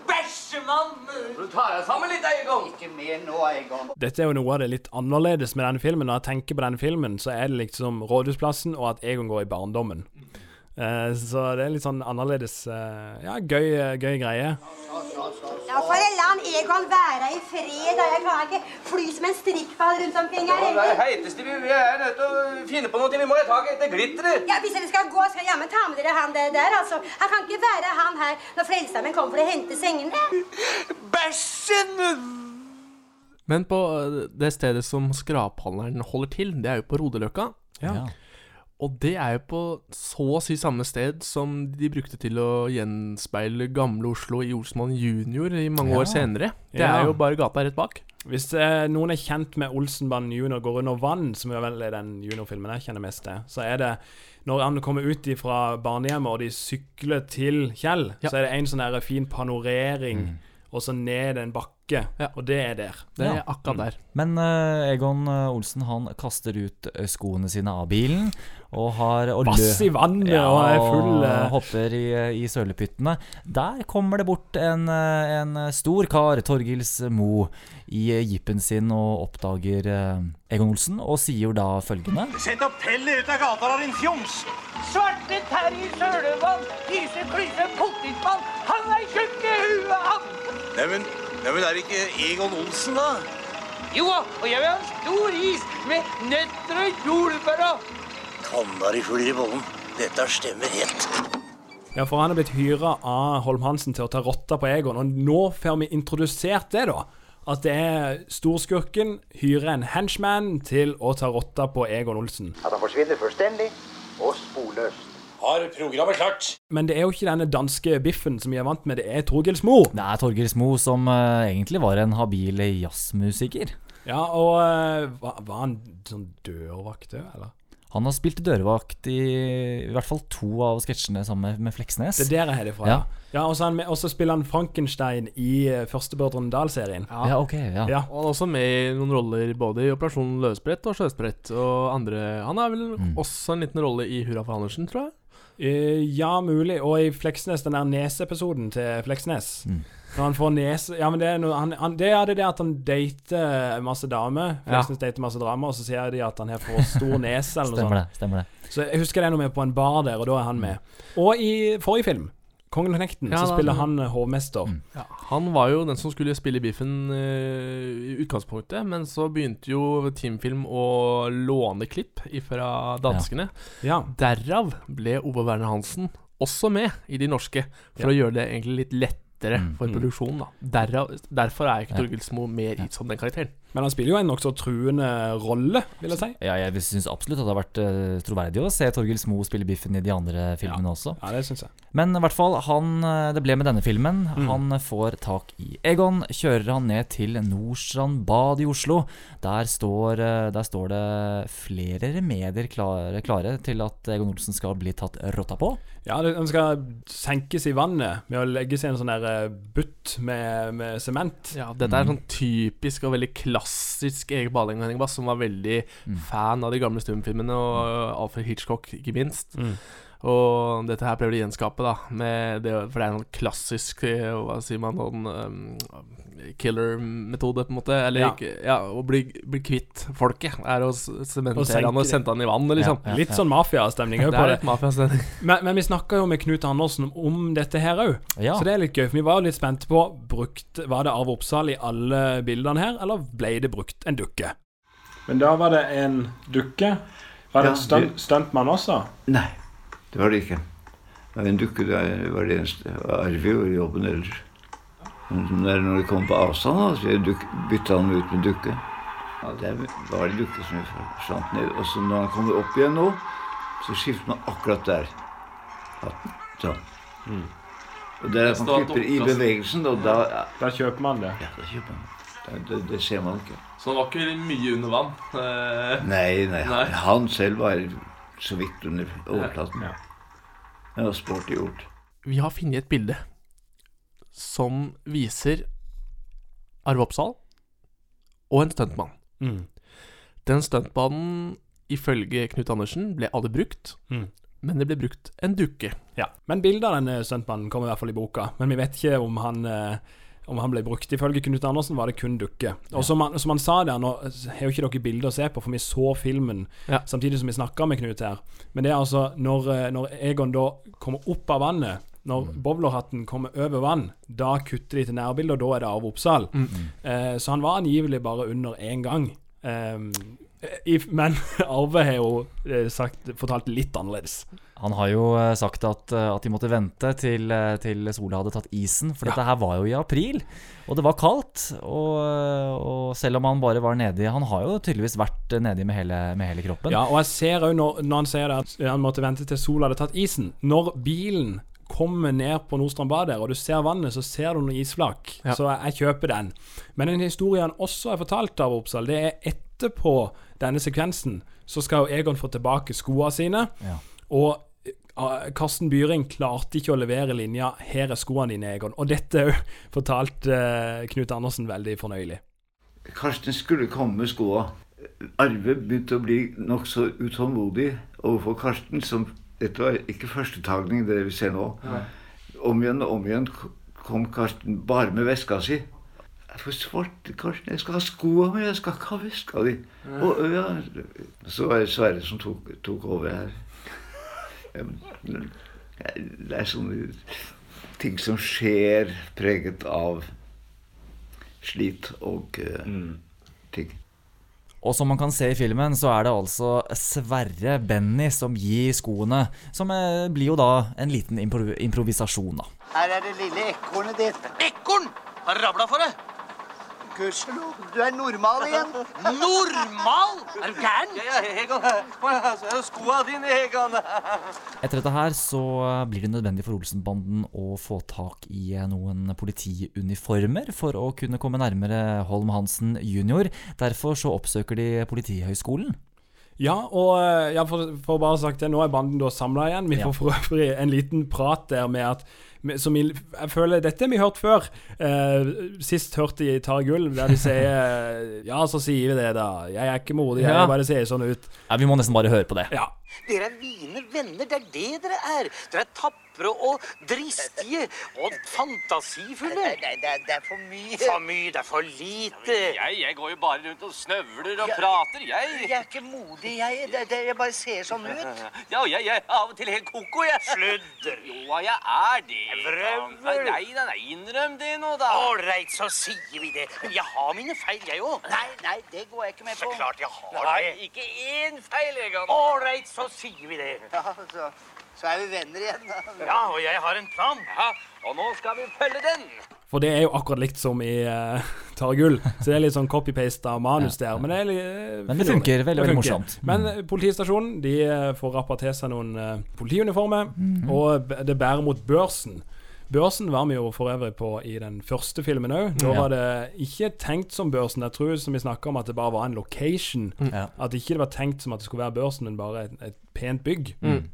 Bæsjemann! Du tar deg sammen litt, Egon. Ikke mer nå, Egon. Dette er jo noe av det litt annerledes med denne filmen. Når jeg tenker på denne filmen, så er det liksom Rådhusplassen og at Egon går i barndommen. Eh, så det er litt sånn annerledes eh, Ja, gøy, gøy greie. Ja, for la han Egon være i fred. Jeg kan ikke fly som en strikkball rundt omkring her. Det er heiteste vi vi er nødt til å finne på noe. Vi må ha tak i det glitteret. Ja, Hvis dere skal gå, skal jeg jammen ta med dere han der, der, altså. Han kan ikke være han her når Frelsesarmeen kommer for å hente sengene. Bæsjen! Men på eh, det stedet som skraphandleren holder til, det er jo på Rodeløkka. Ja. Og det er jo på så å si samme sted som de brukte til å gjenspeile gamle Oslo i Olsmann junior i mange Ja. år senere. Det Ja. er jo bare gata rett bak. Hvis eh, noen er kjent med Olsenbanden junior går under vann, som jo vel er den juniorfilmen jeg kjenner mest til, så er det når han kommer ut fra barnehjemmet og de sykler til Kjell, Ja. så er det en sånn fin panorering, og så ned en bakke, og det er der. Det er Ja. akkurat der. Men uh, Egon eh, Olsen han kaster ut eh, skoene sine av bilen og har og Bass i vannet og er full, og hopper i, i sølepyttene. Der kommer det bort en, en stor kar, Torgils Mo, i jeepen sin og oppdager Egon Olsen og sier da følgende Sett opp pellet ut av gata, da, din fjoms! Svarte Terje Sølevann, Pyse Klyse Pottitmann, han er tjukk i huet, han! Neimen, neimen er det ikke Egon Olsen, da? Jo, og jeg vil ha en stor is med nøtter og jordbær og Kanari full i bollen. Dette stemmer helt. Ja, for han er blitt hyra av Holm Hansen til å ta rotta på Egon, og nå får vi introdusert det, da. at det er storskurken hyrer en henchman til å ta rotta på Egon Olsen. At han forsvinner fullstendig og sporløst. Har programmet klart? Men det er jo ikke denne danske biffen som vi er vant med, det er Torgils Mo. Det er Torgils Mo som uh, egentlig var en habil jazzmusiker. Ja, og uh, var, var han sånn dørvakt òg, eller? Han har spilt dørvakt i i hvert fall to av sketsjene sammen med, med Fleksnes. Det er der jeg har det fra, ja. Ja. ja og så er han med- og så spiller han Frankenstein i Førstebrødrene første Brødrene Dal-serien. Ja, ok, ja. Ja. Og han er også med i noen roller både i Operasjon Løsbrett og Sjøsprett og andre Han har vel Mm. også en liten rolle i Hurra for Andersen, tror jeg. Eh, ja, mulig. Og i Fleksnes, den der neseepisoden til Fleksnes. Mm. Når han får nese Ja, men det er noe han, han, Det er det at han dater masse damer. Ja. Fleksnes dater masse damer, og så sier de at han har for stor nese, eller noe Stemmer sånt. det. stemmer det Så jeg husker det er noe med på en bar der, og da er han med. Og i forrige film, 'Kongen og knekten', Ja, så da- spiller han hovmester. Mm. Ja, han var jo den som skulle spille Biffen eh, i utgangspunktet, men så begynte jo Teamfilm å låne klipp fra danskene. Ja. Derav ble Ove Werner Hansen også med i de norske, for Ja. å gjøre det egentlig litt lettere Mm. for Mm. produksjonen. da Derav, Derfor er ikke Ja. Torgilsmo mer gitt som den karakteren. Men han spiller jo en nokså truende rolle, vil jeg si. Ja, jeg syns absolutt at det har vært uh, troverdig å se Torgils Mo spille Biffen i de andre filmene også. Ja, det synes jeg. Men i hvert fall, han, eh, det ble med denne filmen. Mm. Han får tak i Egon, kjører han ned til Nordstrand bad i Oslo. Der står, eh, der står det flere remedier klare, klare til at Egon Olsen skal bli tatt rotta på. Ja, han skal senkes i vannet med å legge seg i en sånn der eh, butt med med sement. Ja, dette er sånn typisk og veldig klassisk Erik Baling Henning Bass, som var veldig fan av de gamle stumfilmene, og Alfred Hitchcock, ikke minst. Mm. Og dette her prøver de å gjenskape, da, med det, for det er en sånn klassisk eh, Hva sier man sånn um, Killer-metode, på en måte. Eller Ja. ikke Ja, å bli, bli kvitt folket er å sementere han og sende han i vannet, liksom. Litt sånn mafiastemning òg på det. Men, men vi snakka jo med Knut Andersen om dette her òg, Ja. så det er litt gøy. For vi var jo litt spente på brukt, Var det Arve Oppsal i alle bildene her, eller ble det brukt en dukke? Men da var det en dukke. Var det en stunt- stuntmann også? Nei, det var det ikke. Det var en dukke, det var det eneste. Arve gjorde jobben ellers. Men når de det kom på avstand, så bytta han ut med dukke. Ja, det var det dukke som forsvant ned. Og så når han kommer opp igjen nå, så skifter man akkurat der. Sånn. Mm. Og der er at man klipper i bevegelsen, og da ja, Da kjøper man det. Ja, da kjøper man det. Det, det ser man ikke. Så han var ikke mye under vann? Eh, Nei, nei, Nei. han selv var så vidt under overflaten. Ja. Det var sporty gjort. Vi har funnet et bilde som viser Arve Oppsal og en stuntmann. Mm. Den stuntmannen, ifølge Knut Andersen, ble aldri brukt, Mm. men det ble brukt en dukke. Ja. Men bildet av denne stuntmannen kommer i hvert fall i boka. Men vi vet ikke om han eh, om han ble brukt. Ifølge Knut Andersen var det kun dukke. Og som han, som han sa der, nå har jo ikke dere bilder å se på, for vi så filmen Ja. samtidig som vi snakka med Knut her. Men det er altså når, eh, når Egon da kommer opp av vannet, når bowlerhatten kommer over vann, da kutter de til nærbildet, og da er det Arve Oppsal. Mm. Eh, så han var angivelig bare under én gang. Um, i, men Arve har jo eh, sagt, fortalt litt annerledes. Han har jo eh, sagt at, eh, at de måtte vente til, til sola hadde tatt isen, for Ja. dette her var jo i april, og det var kaldt. Og, og selv om han bare var nedi Han har jo tydeligvis vært nedi med hele, med hele kroppen. Ja, og jeg ser òg når, når han sier at han måtte vente til sola hadde tatt isen. Når bilen kommer ned på Nordstrand bad der, og du ser vannet, så ser du noen isflak. Ja. Så jeg, jeg kjøper den. Men en historie han også har fortalt av Oppsal, det er etterpå denne sekvensen, så skal jo Egon få tilbake skoene sine. Ja. Og eh, Karsten Byring klarte ikke å levere linja 'Her er skoene dine, Egon'. Og dette òg fortalte eh, Knut Andersen veldig fornøyelig. Karsten skulle komme med skoene. Arve begynte å bli nokså utålmodig overfor Karsten, som dette var ikke førstetagning, det vi ser nå. Om igjen og om igjen kom Karsten bare med veska si. Jeg får svarte, Karsten, jeg skal ha skoa mi, jeg skal ikke ha veska di. Og, ja. Så var det Sverre som tok, tok over her. Det er sånne ting som skjer, preget av slit og eh, ting. Og som man kan se i filmen, så er det altså Sverre Benny som gir skoene. Som eh, blir jo da en liten impro improvisasjon, da. Her er det lille ekornet ditt. Ekorn! Har rabla for det. Gudskjelov, du er normal igjen. Normal? Er du gæren? Ja, ja, Egon. Skoa dine, Egon. Etter dette her så blir det nødvendig for Olsenbanden å få tak i noen politiuniformer for å kunne komme nærmere Holm Hansen jr. Derfor så oppsøker de Politihøgskolen. Ja, og eh, ja, for, for bare sagt det, nå er banden da samla igjen. Vi Ja. får for øvrig en liten prat der med at som jeg, jeg føler Dette har vi hørt før. Uh, sist hørte jeg Tar gull, der de sier Ja, så sier vi det, da. Jeg er ikke modig, jeg Ja. bare ser sånn ut. Ja, Vi må nesten bare høre på det. Ja. Dere er mine venner, det er det dere er. Dere er tapre og dristige og fantasifulle. Det, det, det er for mye. For mye, det er for lite. Jeg, jeg går jo bare rundt og snøvler og prater, jeg. Jeg er ikke modig, jeg. Det, det, jeg bare ser sånn ut. Ja, jeg, jeg er av og til helt koko, jeg. Sludder. Jo, jeg er det. Vrøvl. du? nei, nei, nei, innrøm det nå, da. Ålreit, så sier vi det. Men jeg har mine feil, jeg òg. Nei, nei, det går jeg ikke med på. Så klart jeg har Nei, det. ikke én feil, engang. Ålreit, så sier vi det. Ja, så, så er vi venner igjen. Da. Ja, og jeg har en plan. Ja, og nå skal vi følge den. For det er jo akkurat likt som i uh, Tar gull. Så det er litt sånn copy-paste av manus der. Men det, er litt, eh, Men det funker veldig, veldig funker. morsomt. Men eh, politistasjonen de eh, får rappa til seg noen politiuniformer, og det bærer mot børsen. Børsen var vi jo for øvrig på i den første filmen òg. Nå var det ikke tenkt som Børsen. Jeg tror som vi snakka om at det bare var en location. Mm. At ikke det var tenkt som at det skulle være Børsen, men bare et, et pent bygg. Mm.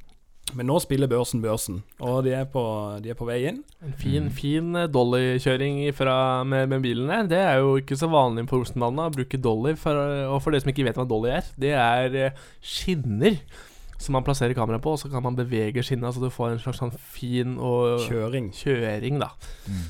Men nå spiller Børsen Børsen, og de er på, de er på vei inn. En fin, fin eh, Dolly-kjøring med, med bilen. Det er jo ikke så vanlig på Rosenbanen å bruke Dolly. For, og for dere som ikke vet hva Dolly er, det er eh, skinner som man plasserer kameraet på, og så kan man bevege skinna så du får en slags sånn fin og Kjøring. Kjøring, da.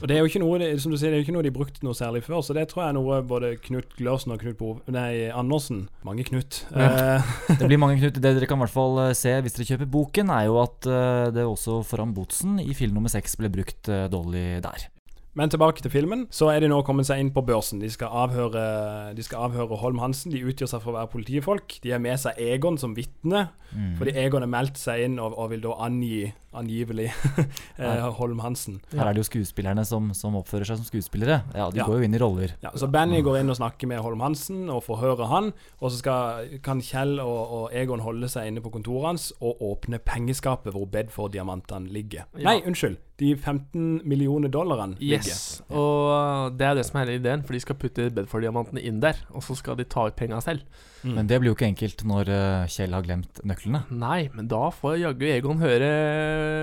Og det er jo ikke noe det- som du sier, det er jo ikke noe de brukte noe særlig før, så det tror jeg er noe både Knut Glørsen og Knut Bov... Nei, Andersen Mange Knut. Ja. Eh, Det blir mange Knut. Det dere kan i hvert fall eh, se hvis dere kjøper boken, er jo at eh, det også foran Botsen i film nummer seks ble brukt dårlig Dolly der. Men tilbake til filmen. Så er de nå kommet seg inn på børsen. De skal avhøre, de skal avhøre Holm Hansen. De utgjør seg for å være politifolk. De har med seg Egon som vitne, Mm. fordi Egon har meldt seg inn og, og vil da angi angivelig eh, Holm Hansen. Her er det jo skuespillerne som, som oppfører seg som skuespillere. Ja, De Ja. går jo inn i roller. Ja, så Benny går inn og snakker med Holm Hansen og forhører han. Og så skal, kan Kjell og, og Egon holde seg inne på kontoret hans og åpne pengeskapet hvor Bedford-diamantene ligger. Ja. Nei, unnskyld. De 15 millioner dollarene ligger. Yes. Og det er det som er hele ideen, for de skal putte Bedford-diamantene inn der, og så skal de ta ut penga selv. Men det blir jo ikke enkelt når eh, Kjell har glemt nøklene. Nei, men da får jaggu Egon høre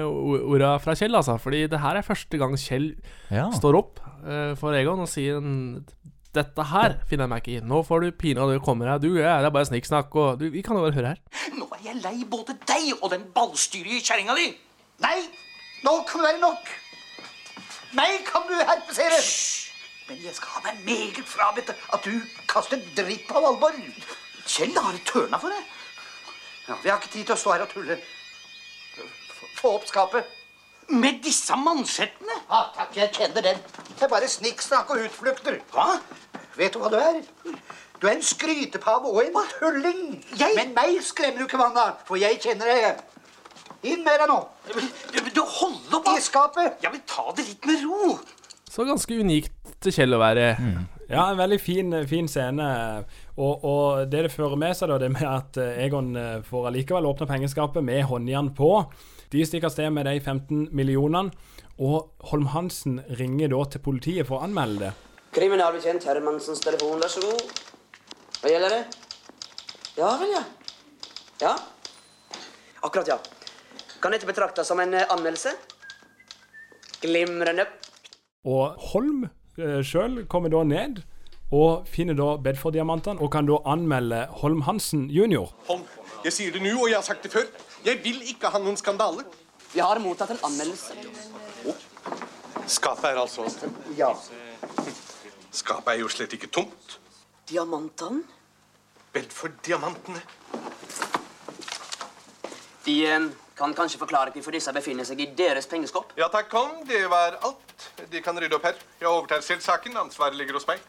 orda fra Kjell, altså. Fordi det her er første gang Kjell Ja. står opp eh, for Egon og sier en- dette her finner jeg meg ikke i. Nå får du pinadø komme her. Du, ja, det er bare snikksnakk. Og du, vi kan jo bare høre her. Nå er jeg lei både deg og den ballstyrige kjerringa di. Nei, nå kan det være nok. Meg kan du herpesere. Men jeg skal ha meg meget frabedt at du kaster dritt på Valborg. Kjell har tørna for det. Ja, vi har ikke tid til å stå her og tulle. Få opp skapet. Med disse mannsettene? Ja, takk, jeg kjenner den. Det er bare snikksnakk og utflukter. Hva? Vet du hva du er? Du er en skrytepave og en tulling. Men meg skremmer du ikke Wanda, for jeg kjenner deg. Inn med deg nå. Du holder opp, I skapet. Jeg vil ta det litt med ro. Så ganske unikt til Kjell å være. Ja, en veldig fin, fin scene. Og, og det det fører med seg, da, det med at eh, Egon eh, får allikevel åpne pengeskapet med håndjern på. De stikker av sted med de 15 millionene. Og Holm Hansen ringer da til politiet for å anmelde det. Kriminalbetjent Hermansens telefon, vær så god. Hva gjelder det? Ja vel, ja. Ja. Akkurat, ja. Kan dette betraktes som en eh, anmeldelse? Glimrende. Og Holm eh, sjøl kommer da ned og finner da Bedford-diamantene, og kan da anmelde Holm Hansen jr. Holm, jeg sier det nå, og jeg har sagt det før. Jeg vil ikke ha noen skandale. Vi har mottatt en anmeldelse. Skapet er altså Ja. Skapet er jo slett ikke tomt. Diamantene? Vel, for diamantene. De eh, kan kanskje forklare hvorfor disse befinner seg i deres pengeskopp? Ja takk, kom. Det var alt. De kan rydde opp her. Jeg overtar selv saken. Ansvaret ligger hos meg.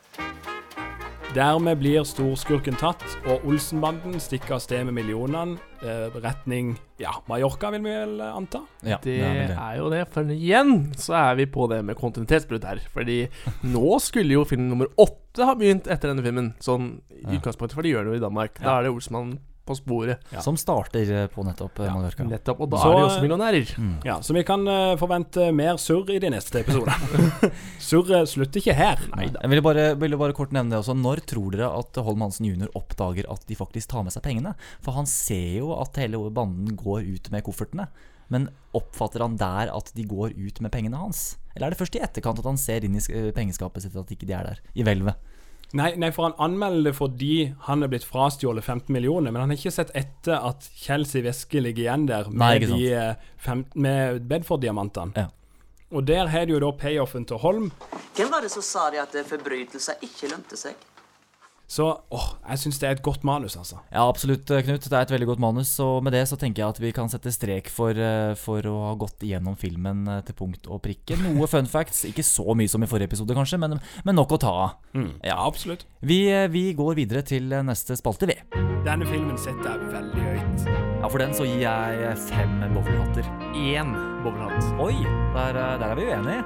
Dermed blir storskurken tatt, og Olsenbanden stikker av sted med millionene. Eh, retning ja, Mallorca, vil vi vel eh, anta? Ja, Det er jo det, for igjen så er vi på det med kontinuitetsbrudd her. Fordi nå skulle jo film nummer åtte ha begynt etter denne filmen. Sånn i utgangspunktet, for de gjør det jo i Danmark. Da er det Olsmann på sporet. Som starter eh, på nettopp ja. Mallorca. Nettopp, og da Så- er de også millionærer. Mm. Ja, Så vi kan uh, forvente mer surr i de neste episodene. Surret slutter ikke her. Neida. Jeg ville bare, ville bare kort nevne det også. Når tror dere at Holm Hansen jr. oppdager at de faktisk tar med seg pengene? For han ser jo at hele banden går ut med koffertene. Men oppfatter han der at de går ut med pengene hans? Eller er det først i etterkant at han ser inn i eh, pengeskapet sitt at ikke de er der? I hvelvet. Nei, nei, for han anmelder det fordi han er blitt frastjålet 15 millioner, men han har ikke sett etter at Kjells veske ligger igjen der med, Nei, de, eh, fem, med Bedford-diamantene. Ja. Og der har de jo da payoffen til Holm. Hvem var det som sa de at forbrytelser ikke lønte seg? Så åh, jeg syns det er et godt manus, altså. Ja, absolutt, eh, Knut. Det er et veldig godt manus. Og med det så tenker jeg at vi kan sette strek for, eh, for å ha gått igjennom filmen eh, til punkt og prikke. Noe fun facts. Ikke så mye som i forrige episode, kanskje, men, men nok å ta av. Mm, ja, absolutt. Vi, vi går videre til neste spalte, vi. Denne filmen setter jeg veldig høyt. Ja, For den så gir jeg fem bowlerhatter. Én bowlerhatt. Oi, der, der er vi uenige.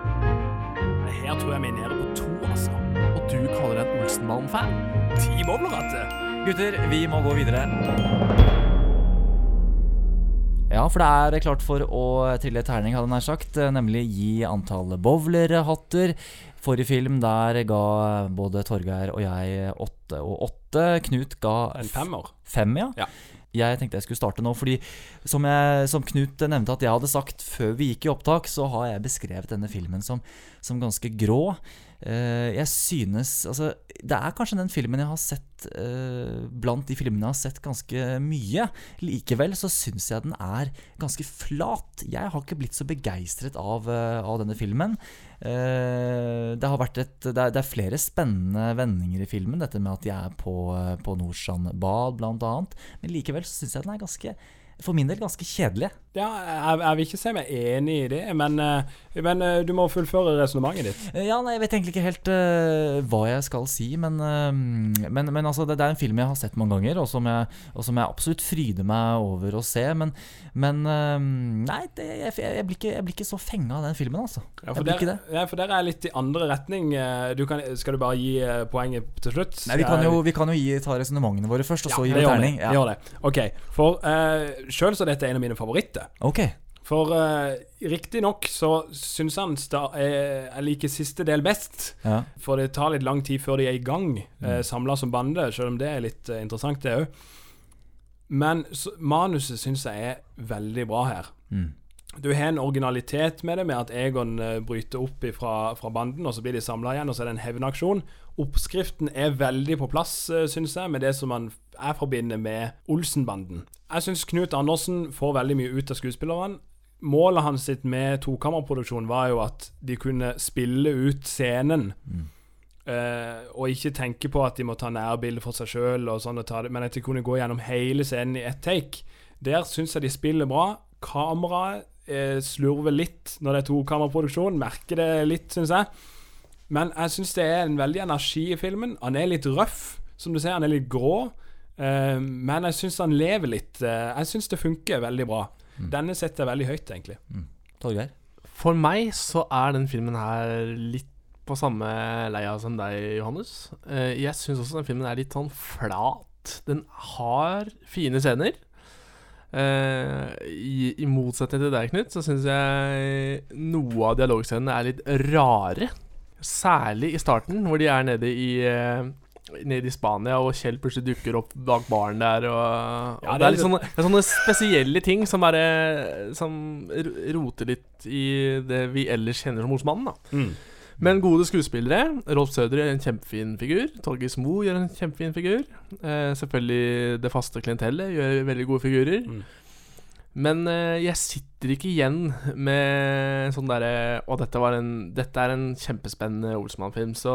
Her tror jeg vi er nede på to, altså. Og du kaller deg en Olsenmann-fan? Ti bowlerhatter. Gutter, vi må gå videre. Ja, for det er klart for å trille terning, hadde jeg nær sagt. Nemlig gi antall bowlerhatter. Forrige film der ga både Torgeir og jeg åtte og åtte. Knut ga En femmer. Fem, ja. Ja. Jeg tenkte jeg skulle starte nå, fordi som, jeg, som Knut nevnte at jeg hadde sagt før vi gikk i opptak, så har jeg beskrevet denne filmen som, som ganske grå. Eh, jeg synes Altså, det er kanskje den filmen jeg har sett eh, blant de filmene jeg har sett ganske mye. Likevel så syns jeg den er ganske flat. Jeg har ikke blitt så begeistret av, eh, av denne filmen. Det har vært et det er, det er flere spennende vendinger i filmen. Dette med at de er på, på Nordstrand bad, blant annet. Men likevel så syns jeg den er ganske for min del ganske kjedelig. Ja, jeg, jeg vil ikke si meg enig i det, men, eh, men eh, du må fullføre resonnementet ditt. Eh, Ja, nei, Jeg vet egentlig ikke helt uh, hva jeg skal si, men, uh, men, men altså, det, det er en film jeg har sett mange ganger, og som jeg, og som jeg absolutt fryder meg over å se. Men, men eh, nei, det, jeg, jeg, blir ikke, jeg blir ikke så fenga av den filmen, altså. Ja, jeg for, der, det. ja, for der er jeg litt i andre retning. Du kan, skal du bare gi poenget til slutt? Nei, Vi kan jo, vi kan jo gi, ta resonnementene våre først, og så gi vi terning. Ja. gjør det. Ok, For uh, sjøl så er dette en av mine favoritter. Ok. For uh, riktignok så syns han sta, eh, jeg liker siste del best. Ja. For det tar litt lang tid før de er i gang, uh, Mm. samla som bande, selv om det er litt uh, interessant, det òg. Men så, manuset syns jeg er veldig bra her. Mm. Du har en originalitet med det, med at Egon eh, bryter opp fra, fra banden, og så blir de samla igjen, og så er det en hevnaksjon. Oppskriften er veldig på plass, uh, syns jeg, med det som man jeg forbinder med Olsenbanden. Jeg syns Knut Andersen får veldig mye ut av skuespillerne. Målet hans sitt med tokammerproduksjon var jo at de kunne spille ut scenen. eh, og ikke tenke på at de må ta nærbilde for seg sjøl, sånn, men at de kunne gå gjennom hele scenen i ett take. Der syns jeg de spiller bra. Kameraet eh, slurver litt når det er tokammerproduksjon. Merker det litt, syns jeg. Men jeg syns det er en veldig energi i filmen. Han er litt røff, som du ser. Han er litt grå. Eh, men jeg syns han lever litt. Eh, jeg syns det funker veldig bra. Denne setter jeg veldig høyt, egentlig. Torgeir? For meg så er den filmen her litt på samme leia som deg, Johannes. Eh, Jeg syns også den filmen er litt sånn flat. Den har fine scener. Eh, i, I motsetning til deg, Knut, så syns jeg noe av dialogscenene er litt rare. Særlig i starten, hvor de er nede i eh, Nede i Spania, og Kjell plutselig dukker opp bak baren der. Og, og Ja, det, er litt sånne, er sånne spesielle ting som bare Som roter litt i det vi ellers kjenner som Osmannen. da Mm. Men gode skuespillere. Rolf Søder gjør en kjempefin figur. Torgis Mo gjør en kjempefin figur. Eh, selvfølgelig det faste klientellet gjør veldig gode figurer. Mm. Men eh, jeg sitter ikke igjen med sånn derre Å, dette, var en, dette er en kjempespennende Olsmann-film. Så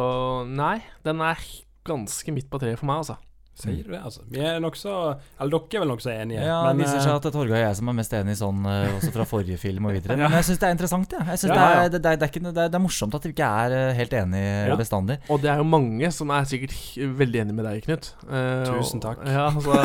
nei, den er ganske midt på treet for meg, altså. Sier du det, altså? Vi er nokså Eller dere er vel nokså enige. Ja, men, det viser seg at Torgeir og jeg som er mest enig sånn, eh, også fra forrige film og videre. Men jeg syns det er interessant, ja. jeg. Synes Ja, det, er, det, det, er, det, er ikke, det, er, er morsomt at vi ikke er eh, helt enige Ja. bestandig. Og det er jo mange som er sikkert veldig enig med deg, Knut. Eh, Tusen og- takk. Ja, altså,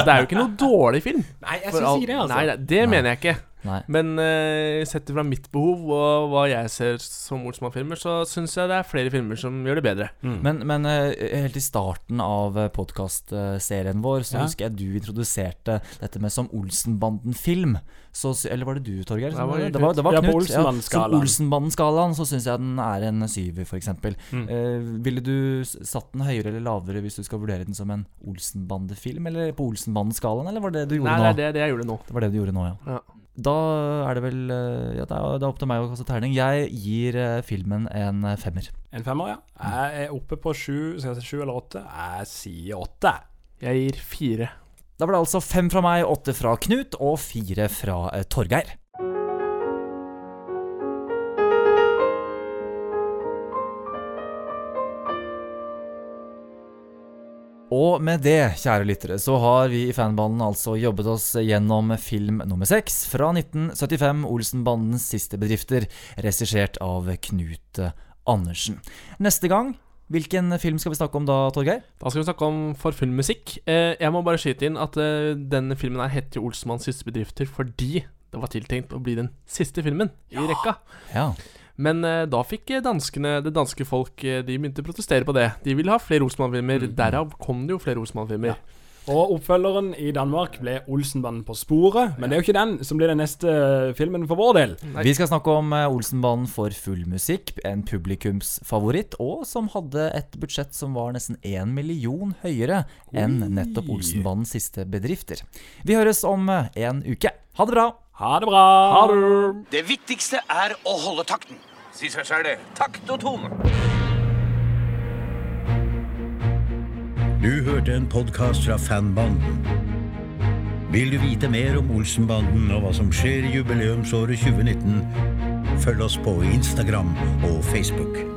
det er jo ikke noe dårlig film. Nei, jeg syns ikke det, altså. Nei, det, det mener jeg ikke. Nei. Men uh, sett fra mitt behov og hva jeg ser som Olsmann-filmer, så syns jeg det er flere filmer som gjør det bedre. Men, men uh, helt i starten av podkastserien vår Så Ja. husker jeg du introduserte dette med som Olsenbanden-film. Så, Eller var det du, Torgeir? Det det? Knut. Det var, det var Ja, på Knut. Som Olsenbanden-skalaen. Olsenbanden-skalaen så syns jeg den er en syver, f.eks. Mm. Uh, ville du satt den høyere eller lavere hvis du skal vurdere den som en Olsenbande-film? Eller på Olsenbanden-skalaen, eller var det det du gjorde Nei, nå? det er det, det jeg gjorde nå. Det var det du gjorde nå, ja. Ja. Da er det vel eh, Ja, det er, det er opp til meg å kaste terning. Jeg gir eh, filmen en eh, femmer. En femmer, ja. Jeg er oppe på sju, skal jeg si sju eller åtte? Jeg sier åtte. Jeg gir fire. Da ble det altså fem fra meg, åtte fra Knut og fire fra Torgeir. Og med det, kjære lyttere, så har vi i fanbanden altså jobbet oss gjennom film nummer seks fra 1975, Olsenbandens siste bedrifter, regissert av Knut Andersen. Neste gang, hvilken film skal vi snakke om da, Torgeir? Da skal vi snakke om for musikk. Eh, jeg må bare skyte inn at eh, denne filmen her heter jo Olsmanns siste bedrifter fordi det var tiltenkt å bli den siste filmen i rekka. Ja. Men eh, da fikk eh, danskene, det danske folk eh, De begynte å protestere på det. De ville ha flere Olsenmann-filmer. Derav kom det jo flere Olsenmann-filmer. Og oppfølgeren i Danmark ble Olsenbanden på sporet, men det er jo ikke den som blir den neste filmen for vår del. Vi skal snakke om Olsenbanen for full musikk, en publikumsfavoritt, og som hadde et budsjett som var nesten én million høyere enn nettopp Olsenbanens siste bedrifter. Vi høres om en uke. Ha det bra! Ha det bra! Ha det! Det viktigste er å holde takten. Si seg sjøl det. Takt og tone. Du hørte en podkast fra Fanbanden. Vil du vite mer om Olsenbanden og hva som skjer i jubileumsåret 2019? Følg oss på Instagram og Facebook.